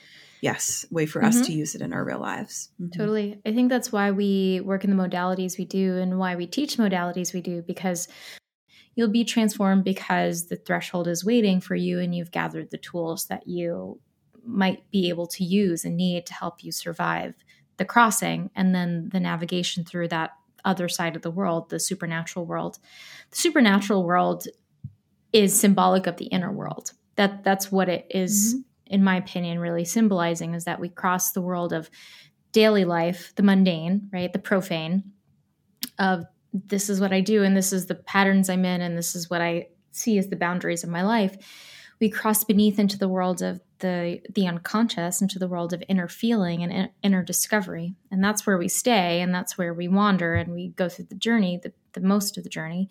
yes way for mm-hmm. us to use it in our real lives mm-hmm. totally i think that's why we work in the modalities we do and why we teach modalities we do because you'll be transformed because the threshold is waiting for you and you've gathered the tools that you might be able to use and need to help you survive the crossing and then the navigation through that other side of the world, the supernatural world. The supernatural world is symbolic of the inner world. That that's what it is, mm-hmm. in my opinion, really symbolizing is that we cross the world of daily life, the mundane, right, the profane, of this is what I do and this is the patterns I'm in and this is what I see as the boundaries of my life. We cross beneath into the world of the the unconscious into the world of inner feeling and inner discovery. And that's where we stay and that's where we wander and we go through the journey the, the most of the journey.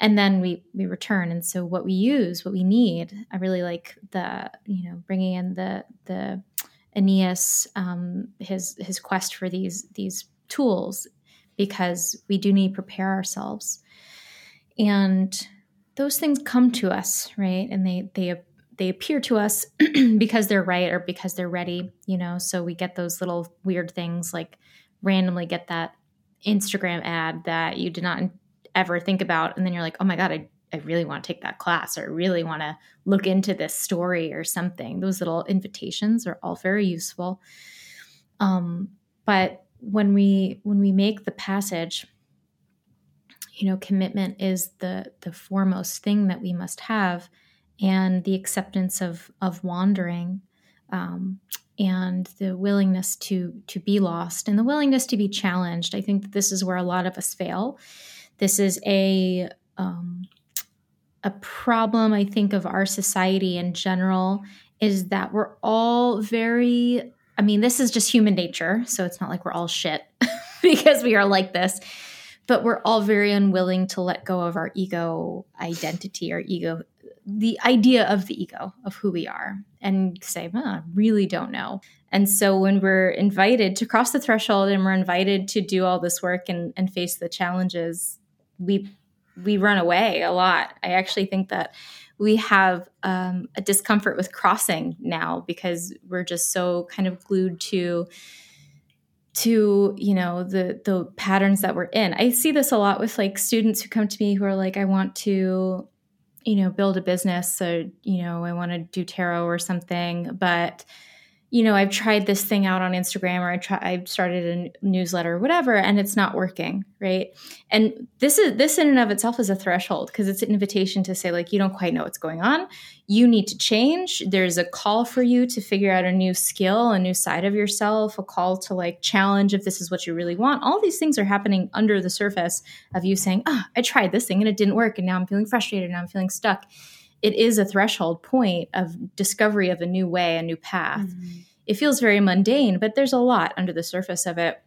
And then we we return. And so what we use what we need i really like the you know bringing in the the aeneas um, his his quest for these these tools because we do need to prepare ourselves. And those things come to us right? And they they they appear to us (clears throat) because they're right or because they're ready, you know. So we get those little weird things like randomly get that Instagram ad that you did not ever think about. And then you're like, oh my God, I, I really want to take that class or really want to look into this story or something. Those little invitations are all very useful. Um, but when we when we make the passage, you know, commitment is the the foremost thing that we must have and the acceptance of of wandering um, and the willingness to to be lost and the willingness to be challenged. I think this is where a lot of us fail. This is a um, a problem i think of our society in general is that we're all very i mean this is just human nature so it's not like we're all shit (laughs) because we are like this but we're all very unwilling to let go of our ego identity or ego the idea of the ego of who we are and say i really don't know. And so when we're invited to cross the threshold and we're invited to do all this work and, and face the challenges we we run away a lot. I actually think that we have um, a discomfort with crossing now because we're just so kind of glued to to you know the the patterns that we're in. I see this a lot with like students who come to me who are like i want to you know build a business. So you know i want to do tarot or something but you know, I've tried this thing out on Instagram or I try I've started a newsletter or whatever and it's not working, right? And this is this in and of itself is a threshold because it's an invitation to say like you don't quite know what's going on. You need to change. There's a call for you to figure out a new skill, a new side of yourself, a call to like challenge if this is what you really want. All these things are happening under the surface of you saying, "Ah, oh, I tried this thing and it didn't work and now I'm feeling frustrated, now I'm feeling stuck." It is a threshold point of discovery of a new way, a new path. Mm-hmm. It feels very mundane, but there's a lot under the surface of it.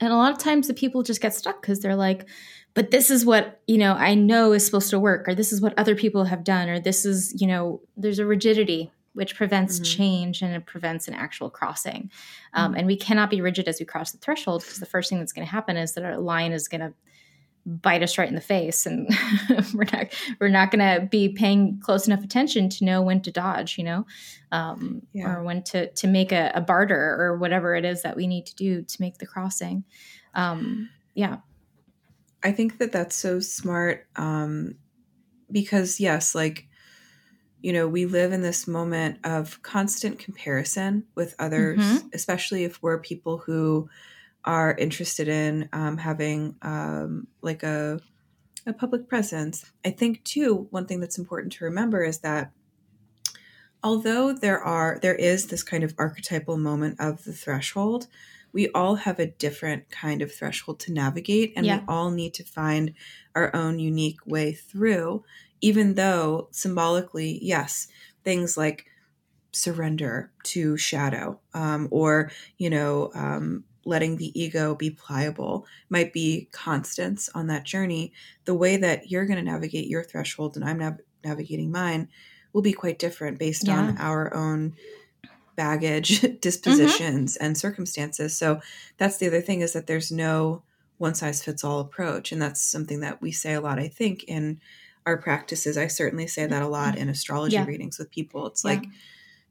And a lot of times the people just get stuck because they're like, but this is what, you know, I know is supposed to work, or this is what other people have done, or this is, you know, there's a rigidity which prevents mm-hmm. change and it prevents an actual crossing. Um, mm-hmm. And we cannot be rigid as we cross the threshold because the first thing that's going to happen is that our line is going to bite us right in the face and (laughs) we're not we're not going to be paying close enough attention to know when to dodge you know um, yeah. or when to to make a, a, barter or whatever it is that we need to do to make the crossing um, yeah i think that that's so smart um, because yes like you know we live in this moment of constant comparison with others mm-hmm. especially if we're people who are interested in um, having um, like a a public presence. I think too one thing that's important to remember is that although there are there is this kind of archetypal moment of the threshold, we all have a different kind of threshold to navigate and yeah. we all need to find our own unique way through even though symbolically yes things like surrender to shadow um, or you know um, letting the ego be pliable might be constants on that journey. The way that you're going to navigate your threshold and I'm nav- navigating mine will be quite different based yeah. on our own baggage, (laughs) dispositions, mm-hmm. and circumstances. So that's the other thing is that there's no one size fits all approach. And that's something that we say a lot, I think, in our practices. I certainly say that a lot mm-hmm. in astrology yeah. readings with people. It's yeah. like,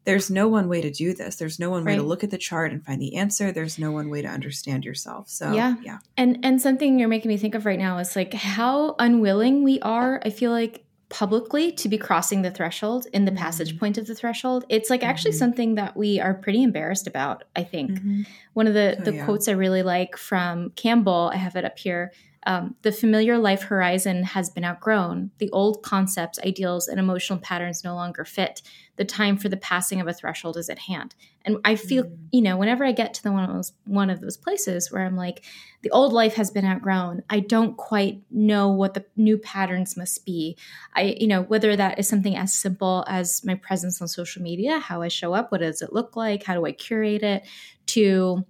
there's no one way to do this. There's no one way right. to look at the chart and find the answer. There's no one way to understand yourself. So yeah, yeah. And and something you're making me think of right now is like how unwilling we are. I feel like publicly to be crossing the threshold in the mm-hmm. passage point of the threshold it's like actually mm-hmm. something that we are pretty embarrassed about i think mm-hmm. one of the oh, the yeah. quotes i really like from campbell i have it up here um, the familiar life horizon has been outgrown. The old concepts, ideals, and emotional patterns no longer fit. The time for the passing of a threshold is at hand. And I feel, mm. you know, whenever I get to the one of those one of those places where I'm like, the old life has been outgrown. I don't quite know what the new patterns must be. I, you know, whether that is something as simple as my presence on social media, how I show up, what does it look like, how do I curate it, to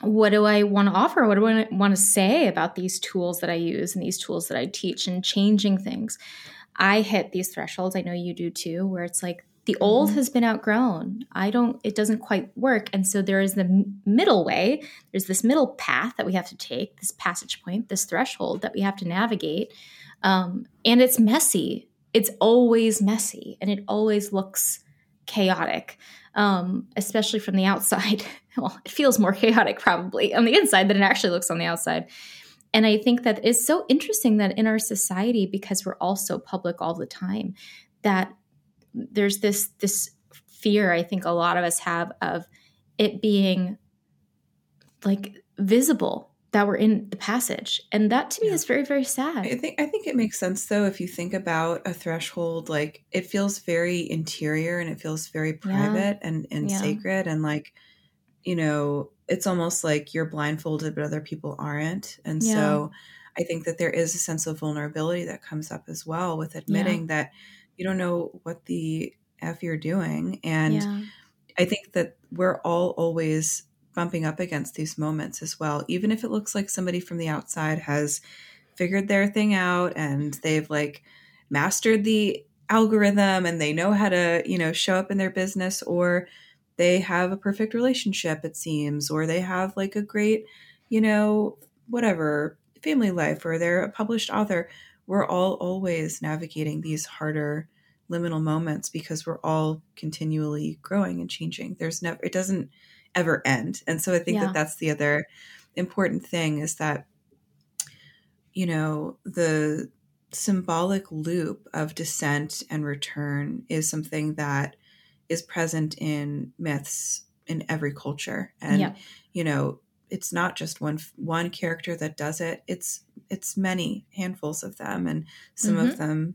what do I want to offer? What do I want to say about these tools that I use and these tools that I teach and changing things? I hit these thresholds. I know you do too, where it's like the old mm-hmm. has been outgrown. I don't, it doesn't quite work. And so there is the middle way. There's this middle path that we have to take, this passage point, this threshold that we have to navigate. Um, and it's messy. It's always messy and it always looks chaotic um, especially from the outside. (laughs) (laughs) well, it feels more chaotic probably on the inside than it actually looks on the outside. And I think that it's so interesting that in our society, because we're all so public all the time, that there's this this fear I think a lot of us have of it being like visible that were in the passage and that to me Yeah. is very very sad I think I think it makes sense though if you think about a threshold like it feels very interior and it feels very private and and Yeah. sacred and like you know it's almost like you're blindfolded but other people aren't and Yeah. so I think that there is a sense of vulnerability that comes up as well with admitting that you don't know what the f you're doing and yeah I think that we're all always bumping up against these moments as well. Even if it looks like somebody from the outside has figured their thing out and they've like mastered the algorithm and they know how to, you know, show up in their business or they have a perfect relationship it seems or they have like a great, you know, whatever, family life or they're a published author. We're all always navigating these harder liminal moments because we're all continually growing and changing. There's never, it doesn't ever end. And so I think Yeah. that that's the other important thing is that, you know, the symbolic loop of descent and return is something that is present in myths in every culture. And, Yeah. you know, it's not just one one character that does it. It's it's many handfuls of them, and some Mhm. of them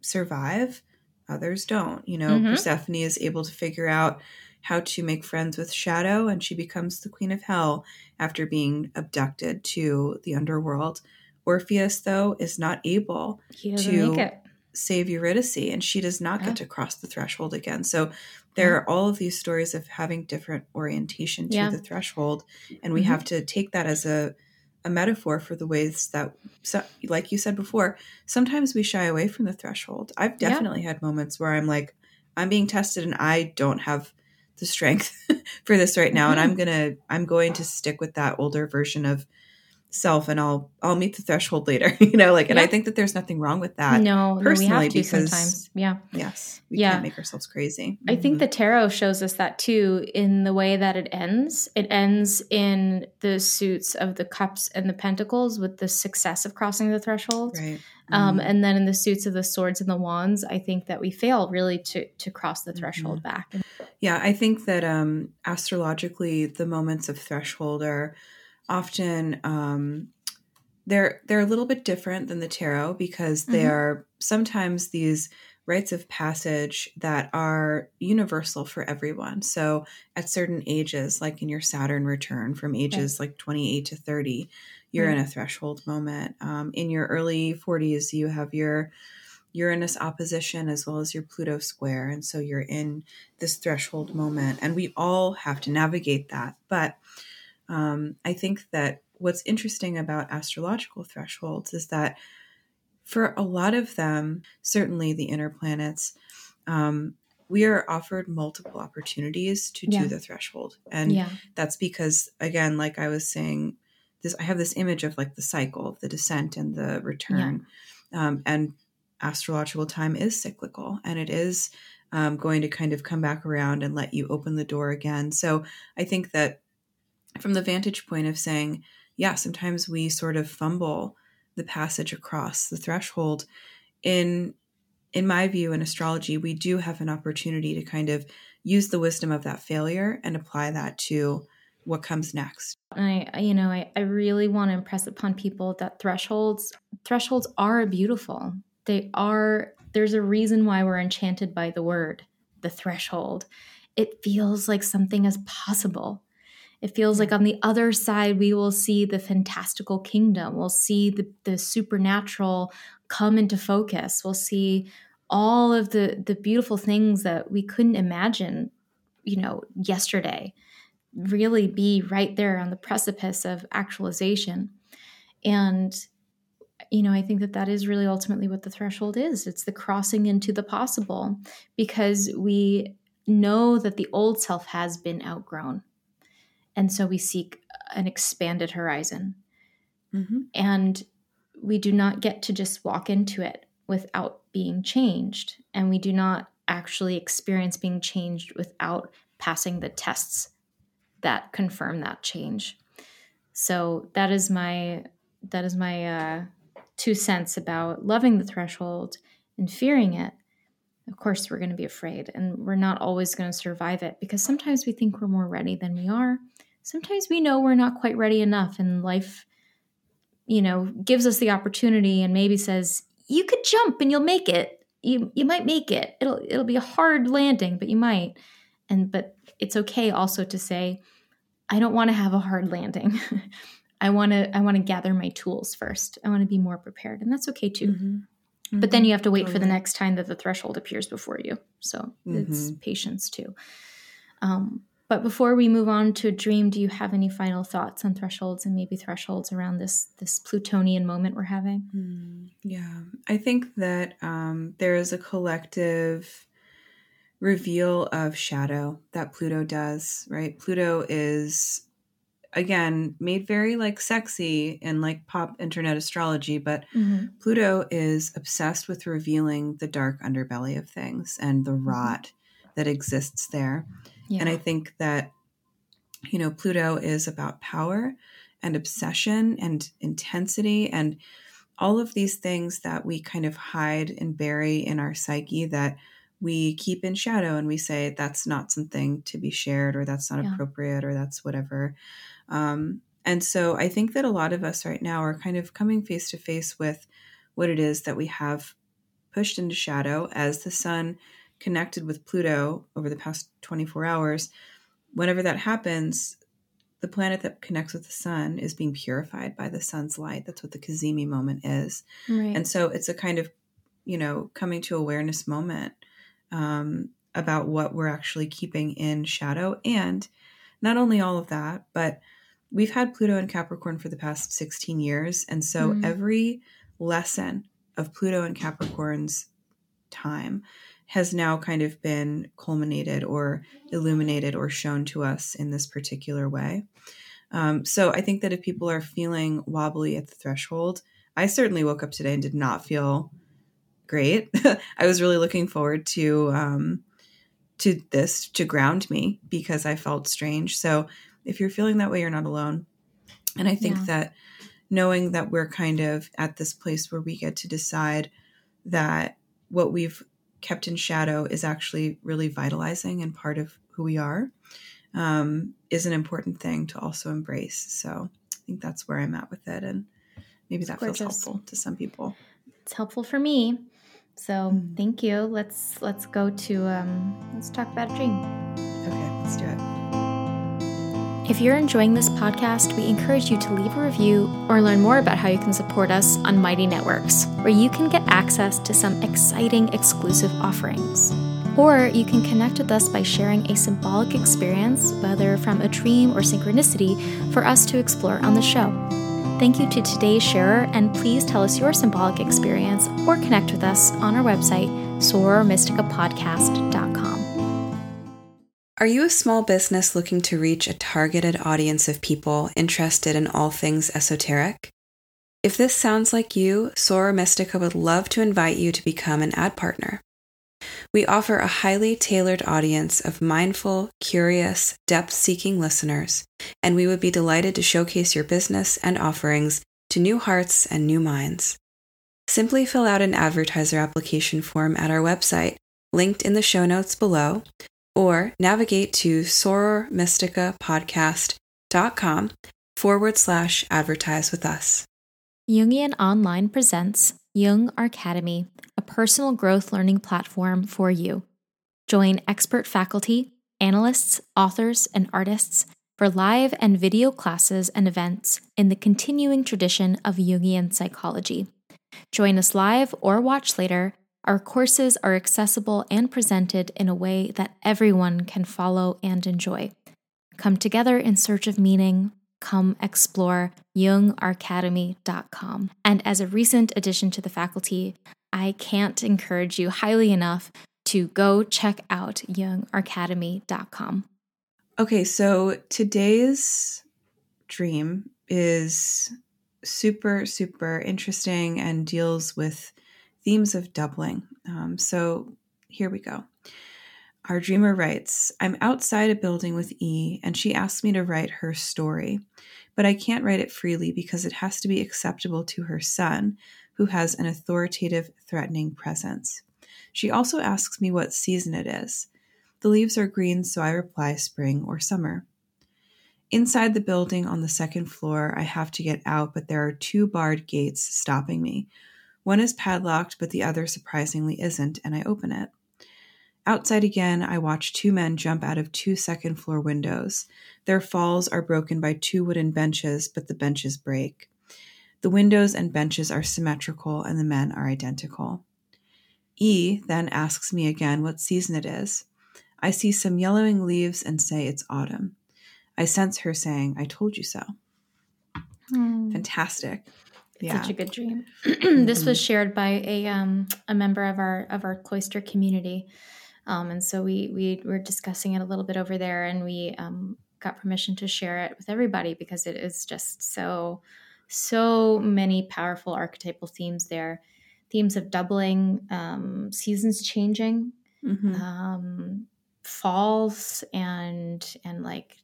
survive, others don't. You know, Mhm. Persephone is able to figure out how to make friends with Shadow, and she becomes the queen of hell after being abducted to the underworld. Orpheus, though, is not able to- make it save Eurydice, and she does not Yeah. get to cross the threshold again. So there are all of these stories of having different orientation to Yeah. the threshold, and we Mhm. have to take that as a a metaphor for the ways that, so, like you said before, sometimes we shy away from the threshold. I've definitely had moments where I'm like, I'm being tested, and I don't have the strength (laughs) for this right now, and Mhm. I'm gonna, I'm going to stick with that older version of self, and I'll, I'll meet the threshold later. (laughs) you know, like, and I think that there's nothing wrong with that. no, no we personally, have to because- sometimes yeah Yes, we Yeah. can't make ourselves crazy. I think Mhm. the tarot shows us that too in the way that it ends. It ends in the suits of the cups and the pentacles with the success of crossing the threshold. right, Um, Mhm. and then in the suits of the swords and the wands, I think that we fail really to to cross the threshold back. yeah, I think that um, astrologically, the moments of threshold are often um, they're they're a little bit different than the tarot because they Mhm. are sometimes these rites of passage that are universal for everyone. So at certain ages, like in your Saturn return from ages like 28 to 30, you're in a threshold moment. Um, in your early 40s, you have your Uranus opposition as well as your Pluto square. And so you're in this threshold moment. And we all have to navigate that. But um, I think that what's interesting about astrological thresholds is that for a lot of them, certainly the inner planets, um, we are offered multiple opportunities to Yeah. do the threshold. And yeah, that's because again like i was saying this i have this image of like the cycle of the descent and the return um, and astrological time is cyclical and it is um, going to kind of come back around and let you open the door again so i think that from the vantage point of saying yeah sometimes we sort of fumble the passage across the threshold in in my view in astrology we do have an opportunity to kind of use the wisdom of that failure and apply that to what comes next. I, you know, I, I really want to impress upon people that thresholds thresholds are beautiful. They are. There's a reason why we're enchanted by the word, the threshold. It feels like something is possible. It feels like on the other side we will see the fantastical kingdom. We'll see the, the supernatural come into focus. We'll see all of the the beautiful things that we couldn't imagine, you know, yesterday really be right there on the precipice of actualization. And, you know, I think that that is really ultimately what the threshold is it's the crossing into the possible because we know that the old self has been outgrown. And so we seek an expanded horizon. Mm-hmm. And we do not get to just walk into it without being changed. And we do not actually experience being changed without passing the tests that confirm that change. So that is my that is my uh, two cents about loving the threshold and fearing it. Of course, we're going to be afraid, and we're not always going to survive it because sometimes we think we're more ready than we are. Sometimes we know we're not quite ready enough, and life you know, gives us the opportunity and maybe says, you could jump and you'll make it. You you might make it. It'll it'll be a hard landing, but you might. And but it's okay also to say, I don't want to have a hard landing. (laughs) I want to I want to gather my tools first. I want to be more prepared, and that's okay too. Mm-hmm. Mm-hmm. But then you have to wait totally. for the next time that the threshold appears before you. So mm-hmm. it's patience too. Um, but before we move on to a dream, do you have any final thoughts on thresholds and maybe thresholds around this this Plutonian moment we're having? Mm, yeah, I think that um, there is a collective reveal of shadow that Pluto does. Right, Pluto is again made very like sexy in like pop internet astrology, but mm-hmm. Pluto is obsessed with revealing the dark underbelly of things and the mm-hmm. rot that exists there. Yeah. And I think that, you know, Pluto is about power and obsession and intensity and all of these things that we kind of hide and bury in our psyche that we keep in shadow and we say that's not something to be shared or that's not yeah. appropriate or that's whatever. Um, and so I think that a lot of us right now are kind of coming face to face with what it is that we have pushed into shadow as the sun connected with Pluto over the past 24 hours, whenever that happens, the planet that connects with the sun is being purified by the sun's light. That's what the Cazimi moment is. Right. And so it's a kind of, you know, coming to awareness moment um, about what we're actually keeping in shadow. And not only all of that, but we've had Pluto in Capricorn for the past 16 years. And so mm. every lesson of Pluto and Capricorn's time has now kind of been culminated or illuminated or shown to us in this particular way. Um, so I think that if people are feeling wobbly at the threshold, I certainly woke up today and did not feel great. (laughs) I was really looking forward to um, to this to ground me because I felt strange. So if you're feeling that way, you're not alone. And I think yeah. that knowing that we're kind of at this place where we get to decide that what we've kept in shadow is actually really vitalizing and part of who we are um, is an important thing to also embrace. So I think that's where I'm at with it. And maybe that feels helpful to some people. It's helpful for me. So mm-hmm. thank you. Let's let's go to um, let's talk about a dream. Okay, let's do it. If you're enjoying this podcast, we encourage you to leave a review or learn more about how you can support us on Mighty Networks, where you can get access to some exciting exclusive offerings. Or you can connect with us by sharing a symbolic experience, whether from a dream or synchronicity, for us to explore on the show. Thank you to today's sharer, and please tell us your symbolic experience or connect with us on our website, sorormysticapodcast.com. Are you a small business looking to reach a targeted audience of people interested in all things esoteric? If this sounds like you, Soror Mystica would love to invite you to become an ad partner. We offer a highly tailored audience of mindful, curious, depth seeking listeners, and we would be delighted to showcase your business and offerings to new hearts and new minds. Simply fill out an advertiser application form at our website, linked in the show notes below, or navigate to sorormysticapodcast.com forward slash advertise with us. Jungian Online presents Jung Academy, a personal growth learning platform for you. Join expert faculty, analysts, authors, and artists for live and video classes and events in the continuing tradition of Jungian psychology. Join us live or watch later our courses are accessible and presented in a way that everyone can follow and enjoy. Come together in search of meaning. Come explore jungacademy.com. And as a recent addition to the faculty, I can't encourage you highly enough to go check out jungacademy.com. Okay, so today's dream is super, super interesting and deals with themes of doubling. Um, so here we go. Our dreamer writes I'm outside a building with E, and she asked me to write her story, but I can't write it freely because it has to be acceptable to her son, who has an authoritative, threatening presence. She also asks me what season it is. The leaves are green, so I reply spring or summer. inside the building on the second floor. I have to get out, but there are two barred gates stopping me. One is padlocked, but the other surprisingly isn't, and I open it. Outside again, I watch two men jump out of two second floor windows. Their falls are broken by two wooden benches, but the benches break. The windows and benches are symmetrical, and the men are identical. E then asks me again what season it is. I see some yellowing leaves and say it's autumn. I sense her saying, I told you so. Hmm. Fantastic. It's Such a good dream. (clears throat) this was shared by a um, a member of our of our cloister community, um, and so we we were discussing it a little bit over there, and we um, got permission to share it with everybody because it is just so so many powerful archetypal themes there, themes of doubling, um, seasons changing, Mhm. um, falls, and and like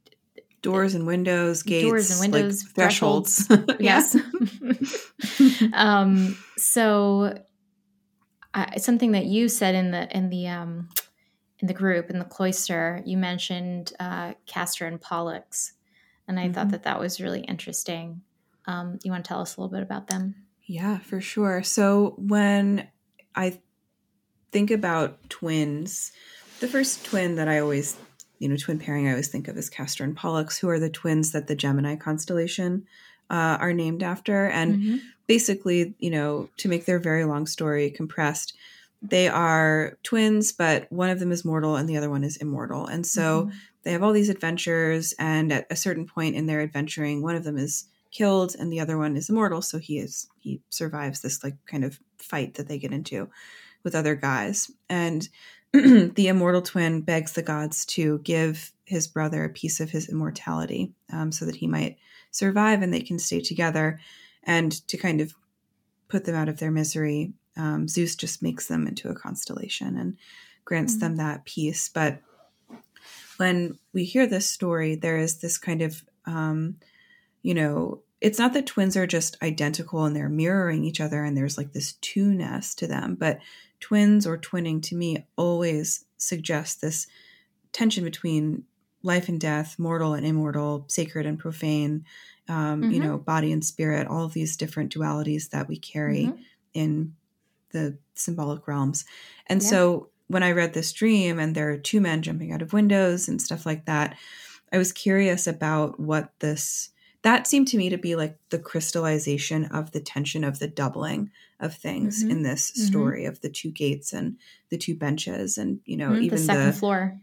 Doors and windows, gates, Doors and windows, like thresholds. (laughs) yes. (laughs) um, so uh, something that you said in the in the um, in the group in the cloister, you mentioned uh, Castor and Pollux, and I thought Mhm. that that was really interesting. Um, you want to tell us a little bit about them? Yeah, for sure. So when I think about twins, the first twin that I always, you know, twin pairing I always think of as Castor and Pollux, who are the twins that the Gemini constellation uh, are named after. And Mhm. basically, you know, to make their very long story compressed, they are twins, but one of them is mortal and the other one is immortal. And so Mhm. they have all these adventures, and at a certain point in their adventuring, one of them is killed and the other one is immortal. So he is he survives this like kind of fight that they get into with other guys. And (clears throat) the immortal twin begs the gods to give his brother a piece of his immortality um, so that he might survive and they can stay together. And to kind of put them out of their misery, um, Zeus just makes them into a constellation and grants Mhm. them that peace. But when we hear this story, there is this kind of, um, you know, it's not that twins are just identical and they're mirroring each other and there's like this two-ness to them, but twins or twinning to me always suggests this tension between life and death, mortal and immortal, sacred and profane, um, you Mhm. know, body and spirit, all of these different dualities that we carry Mhm. in the symbolic realms. And Yeah. so when I read this dream and there are two men jumping out of windows and stuff like that, I was curious about what this that seemed to me to be like the crystallization of the tension of the doubling of things Mhm. in this Mhm. story of the two gates and the two benches and you know Mhm. even the second floor.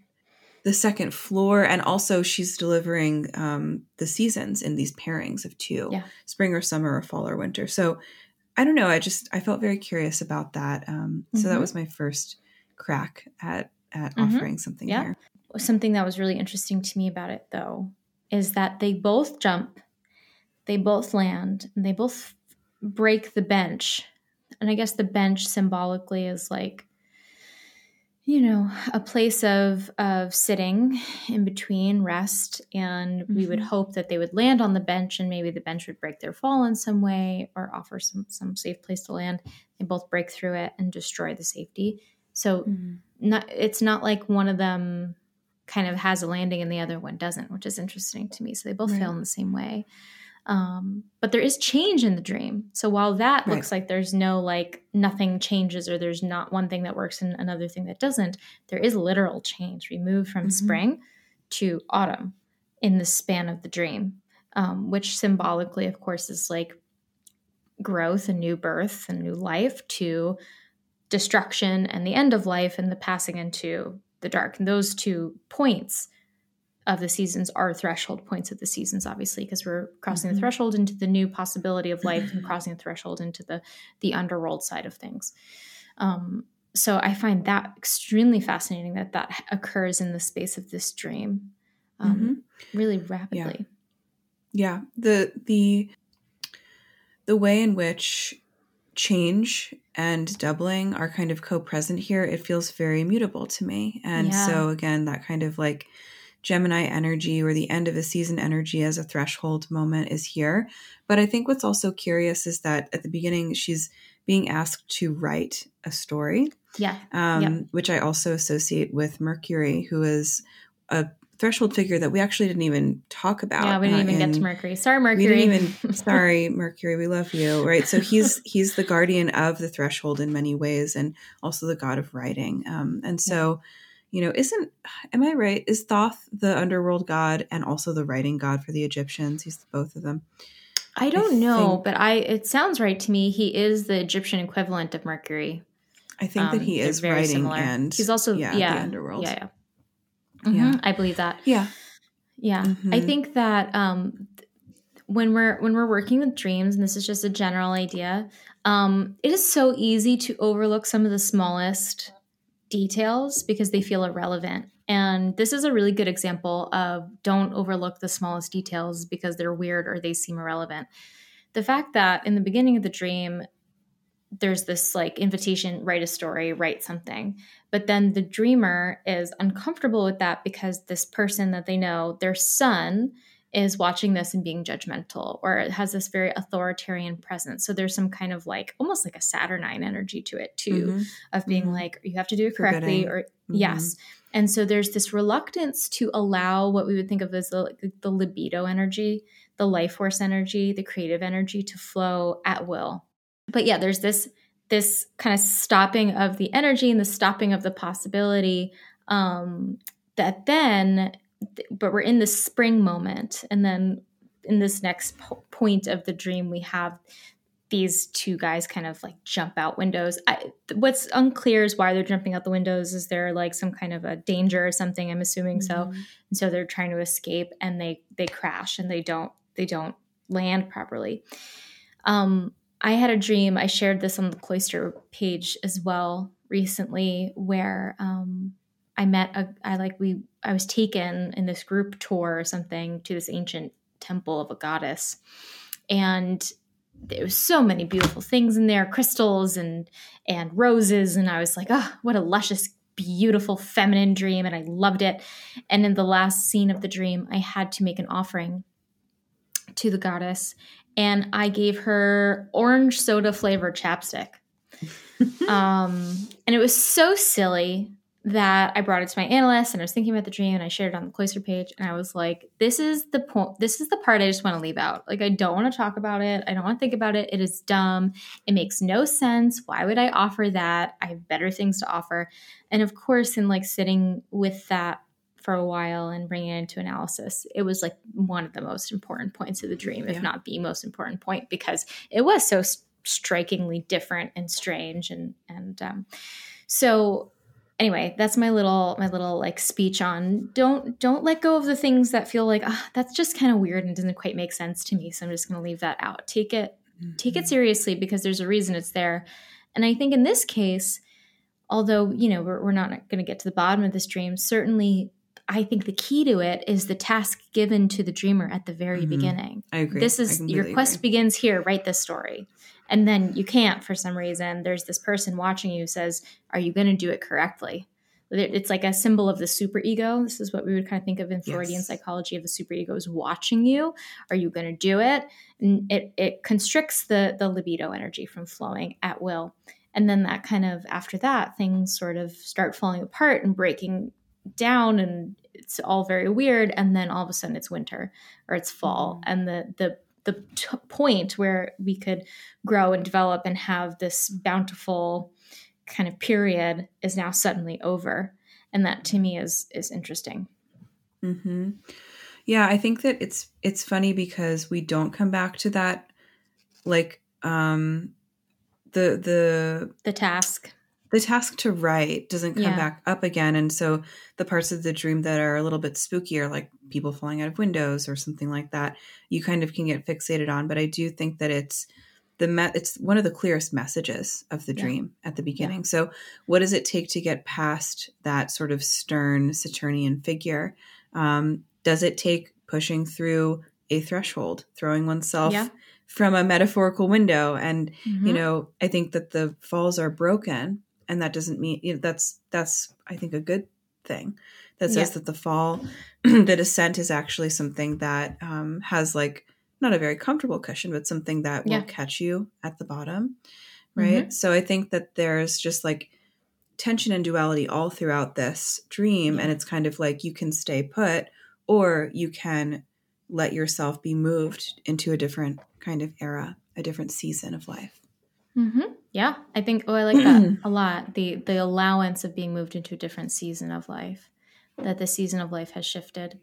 the second floor and also she's delivering um, the seasons in these pairings of two Yeah. spring or summer or fall or winter so i don't know i just i felt very curious about that um, so that Mhm. was my first crack at at offering something Yeah. here something that was really interesting to me about it though is that they both jump they both land and they both break the bench and i guess the bench symbolically is like you know a place of of sitting in between rest and we would Mhm. hope that they would land on the bench and maybe the bench would break their fall in some way or offer some some safe place to land they both break through it and destroy the safety so not it's not like one of them kind of has a landing and the other one doesn't, which is interesting to me. So they both Right. fail in the same way. Um, but there is change in the dream. So while that Right. looks like there's no like nothing changes or there's not one thing that works and another thing that doesn't, there is literal change. We move from Mhm. spring to autumn in the span of the dream, um, which symbolically, of course, is like growth and new birth and new life to destruction and the end of life and the passing into the dark. And those two points of the seasons are threshold points of the seasons, obviously, because we're crossing Mhm. the threshold into the new possibility of life and (clears throat) crossing the threshold into the the underworld side of things. Um, so I find that extremely fascinating that that occurs in the space of this dream, um, really rapidly. Yeah, the the the way in which change and doubling are kind of co-present here, it feels very mutable to me. And Yeah. so again, that kind of like Gemini energy or the end of a season energy as a threshold moment is here. But I think what's also curious is that at the beginning she's being asked to write a story Yeah, um, Yeah. which I also associate with Mercury, who is a threshold figure that we actually didn't even talk about. Yeah, we didn't uh, even get to Mercury. Sorry, Mercury. We didn't even. (laughs) sorry, Mercury, we love you. Right. So he's (laughs) he's the guardian of the threshold in many ways, and also the god of writing. Um, and so, you know, isn't am I right? Is Thoth the underworld god and also the writing god for the Egyptians? He's both of them. I don't I know, think- but I it sounds right to me. He is the Egyptian equivalent of Mercury. I think that Um, he is very writing similar. and he's also yeah, yeah, the underworld. Yeah, yeah. Yeah. Mhm, I believe that. Yeah. Yeah, I Mhm. think that um, when we're when we're working with dreams, and this is just a general idea, um, it is so easy to overlook some of the smallest details because they feel irrelevant. And this is a really good example of don't overlook the smallest details because they're weird or they seem irrelevant. The fact that in the beginning of the dream, there's this like invitation write a story write something but then the dreamer is uncomfortable with that because this person that they know their son is watching this and being judgmental or it has this very authoritarian presence so there's some kind of like almost like a saturnine energy to it too Mhm. of being Mhm. like you have to do it correctly or Mhm. yes and so there's this reluctance to allow what we would think of as the, the libido energy the life force energy the creative energy to flow at will but yeah there's this this kind of stopping of the energy and the stopping of the possibility um that then but we're in the spring moment and then in this next po- point of the dream we have these two guys kind of like jump out windows. I, what's unclear is why they're jumping out the windows. Is there like some kind of a danger or something? I'm assuming so. Mhm. and so they're trying to escape and they they crash and they don't they don't land properly. Um i had a dream i shared this on the cloister page as well recently where um i met a i like we i was taken in this group tour or something to this ancient temple of a goddess. And there was so many beautiful things in there crystals and and roses. And i was like oh what a luscious beautiful feminine dream. And i loved it. And in the last scene of the dream i had to make an offering to the goddess. And i gave her orange soda flavored chapstick. (laughs) Um, and it was so silly that I brought it to my analyst and I was thinking about the dream and I shared it on the cloister page and I was like, this is the point this is the part I just want to leave out. Like I don't want to talk about it. I don't want to think about it. It is dumb. It makes no sense. Why would I offer that? I have better things to offer. And of course, in like sitting with that for a while and bringing it into analysis, it was like one of the most important points of the dream, if Yeah. not the most important point, because it was so strikingly different and strange. And and um, so anyway, that's my little my little like speech on don't don't let go of the things that feel like ah, that's just kind of weird and doesn't quite make sense to me. So I'm just going to leave that out. Take it take it seriously because there's a reason it's there. And I think in this case, although, you know, we're, we're not going to get to the bottom of this dream, certainly I think the key to it is the task given to the dreamer at the very Mhm. beginning. I agree. This is your quest agree. begins here, write this story. And then you can't for some reason. There's this person watching you who says, Are you going to do it correctly? It's like a symbol of the superego. This is what we would kind of think of in Freudian Yes. psychology of the superego is watching you. Are you going to do it? And it, it constricts the, the libido energy from flowing at will. And then that kind of after that, things sort of start falling apart and breaking down and it's all very weird. And then all of a sudden it's winter or it's fall. Mm-hmm. And the the the t- point where we could grow and develop and have this bountiful kind of period is now suddenly over. And that to me is is interesting. Mm-hmm. Yeah, I think that it's it's funny because we don't come back to that, like um, the the the task the task to write doesn't come Yeah. back up again, and so the parts of the dream that are a little bit spookier, like people falling out of windows or something like that, you kind of can get fixated on. But I do think that it's the me- it's one of the clearest messages of the Yeah. dream at the beginning. So, what does it take to get past that sort of stern Saturnian figure? Um, does it take pushing through a threshold, throwing oneself Yeah. from a metaphorical window? And Mhm. you know, I think that the falls are broken, and that doesn't mean you know, that's that's I think a good thing. That says Yeah. that the fall, (clears throat) the descent is actually something that um, has like not a very comfortable cushion, but something that Yeah. will catch you at the bottom, right? So I think that there's just like tension and duality all throughout this dream. And it's kind of like you can stay put or you can let yourself be moved into a different kind of era, a different season of life. Mm-hmm. Yeah, I think. Oh, I like that (clears throat) a lot. The the allowance of being moved into a different season of life, that the season of life has shifted.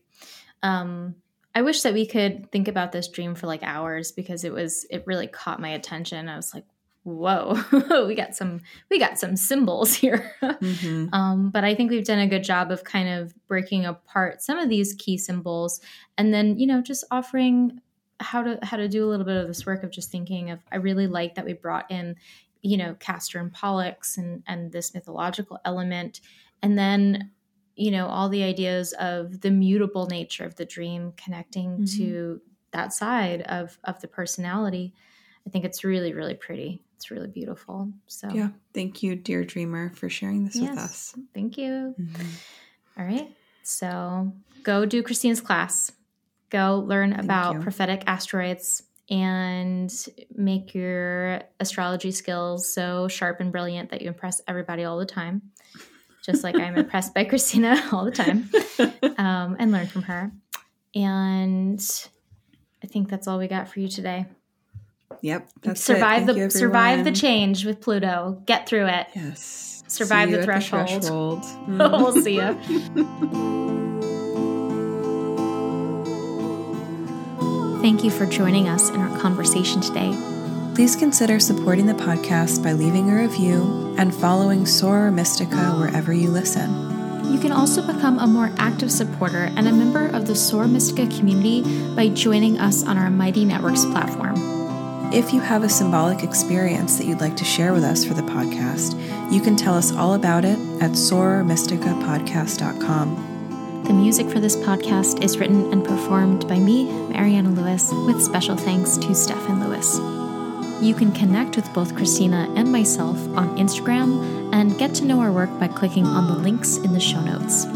Um, I wish that we could think about this dream for like hours because it was it really caught my attention. I was like, whoa, (laughs) we got some we got some symbols here. Mm-hmm. (laughs) um, but I think we've done a good job of kind of breaking apart some of these key symbols, and then you know just offering how to how to do a little bit of this work of just thinking of. I really like that we brought in, you know, Castor and Pollux and and this mythological element, and then you know all the ideas of the mutable nature of the dream connecting mm-hmm. to that side of of the personality. I think it's really really pretty. It's really beautiful. So yeah. Thank you dear dreamer for sharing this yes, with us. Thank you. Mm-hmm. all right. So go do Cristina's class. Go learn thank about you. prophetic asteroids and make your astrology skills so sharp and brilliant that you impress everybody all the time just like I'm impressed by (laughs) Cristina all the time um, and learn from her. And I think that's all we got for you today. Yep. survive the you, survive the change with Pluto. Get through it. Yes. Survive the threshold. the threshold. (laughs) Mm. we'll see you. (laughs) Thank you for joining us in our conversation today. Please consider supporting the podcast by leaving a review and following Soror Mystica wherever you listen. You can also become a more active supporter and a member of the Soror Mystica community by joining us on our Mighty Networks platform. If you have a symbolic experience that you'd like to share with us for the podcast, you can tell us all about it at sorormysticapodcast.com. The music for this podcast is written and performed by me, Mariana Lewis, with special thanks to Stefan Lewis. You can connect with both Cristina and myself on Instagram and get to know our work by clicking on the links in the show notes.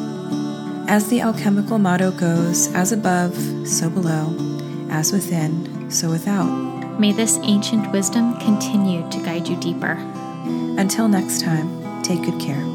As the alchemical motto goes, as above, so below, as within, so without. May this ancient wisdom continue to guide you deeper. Until next time, take good care.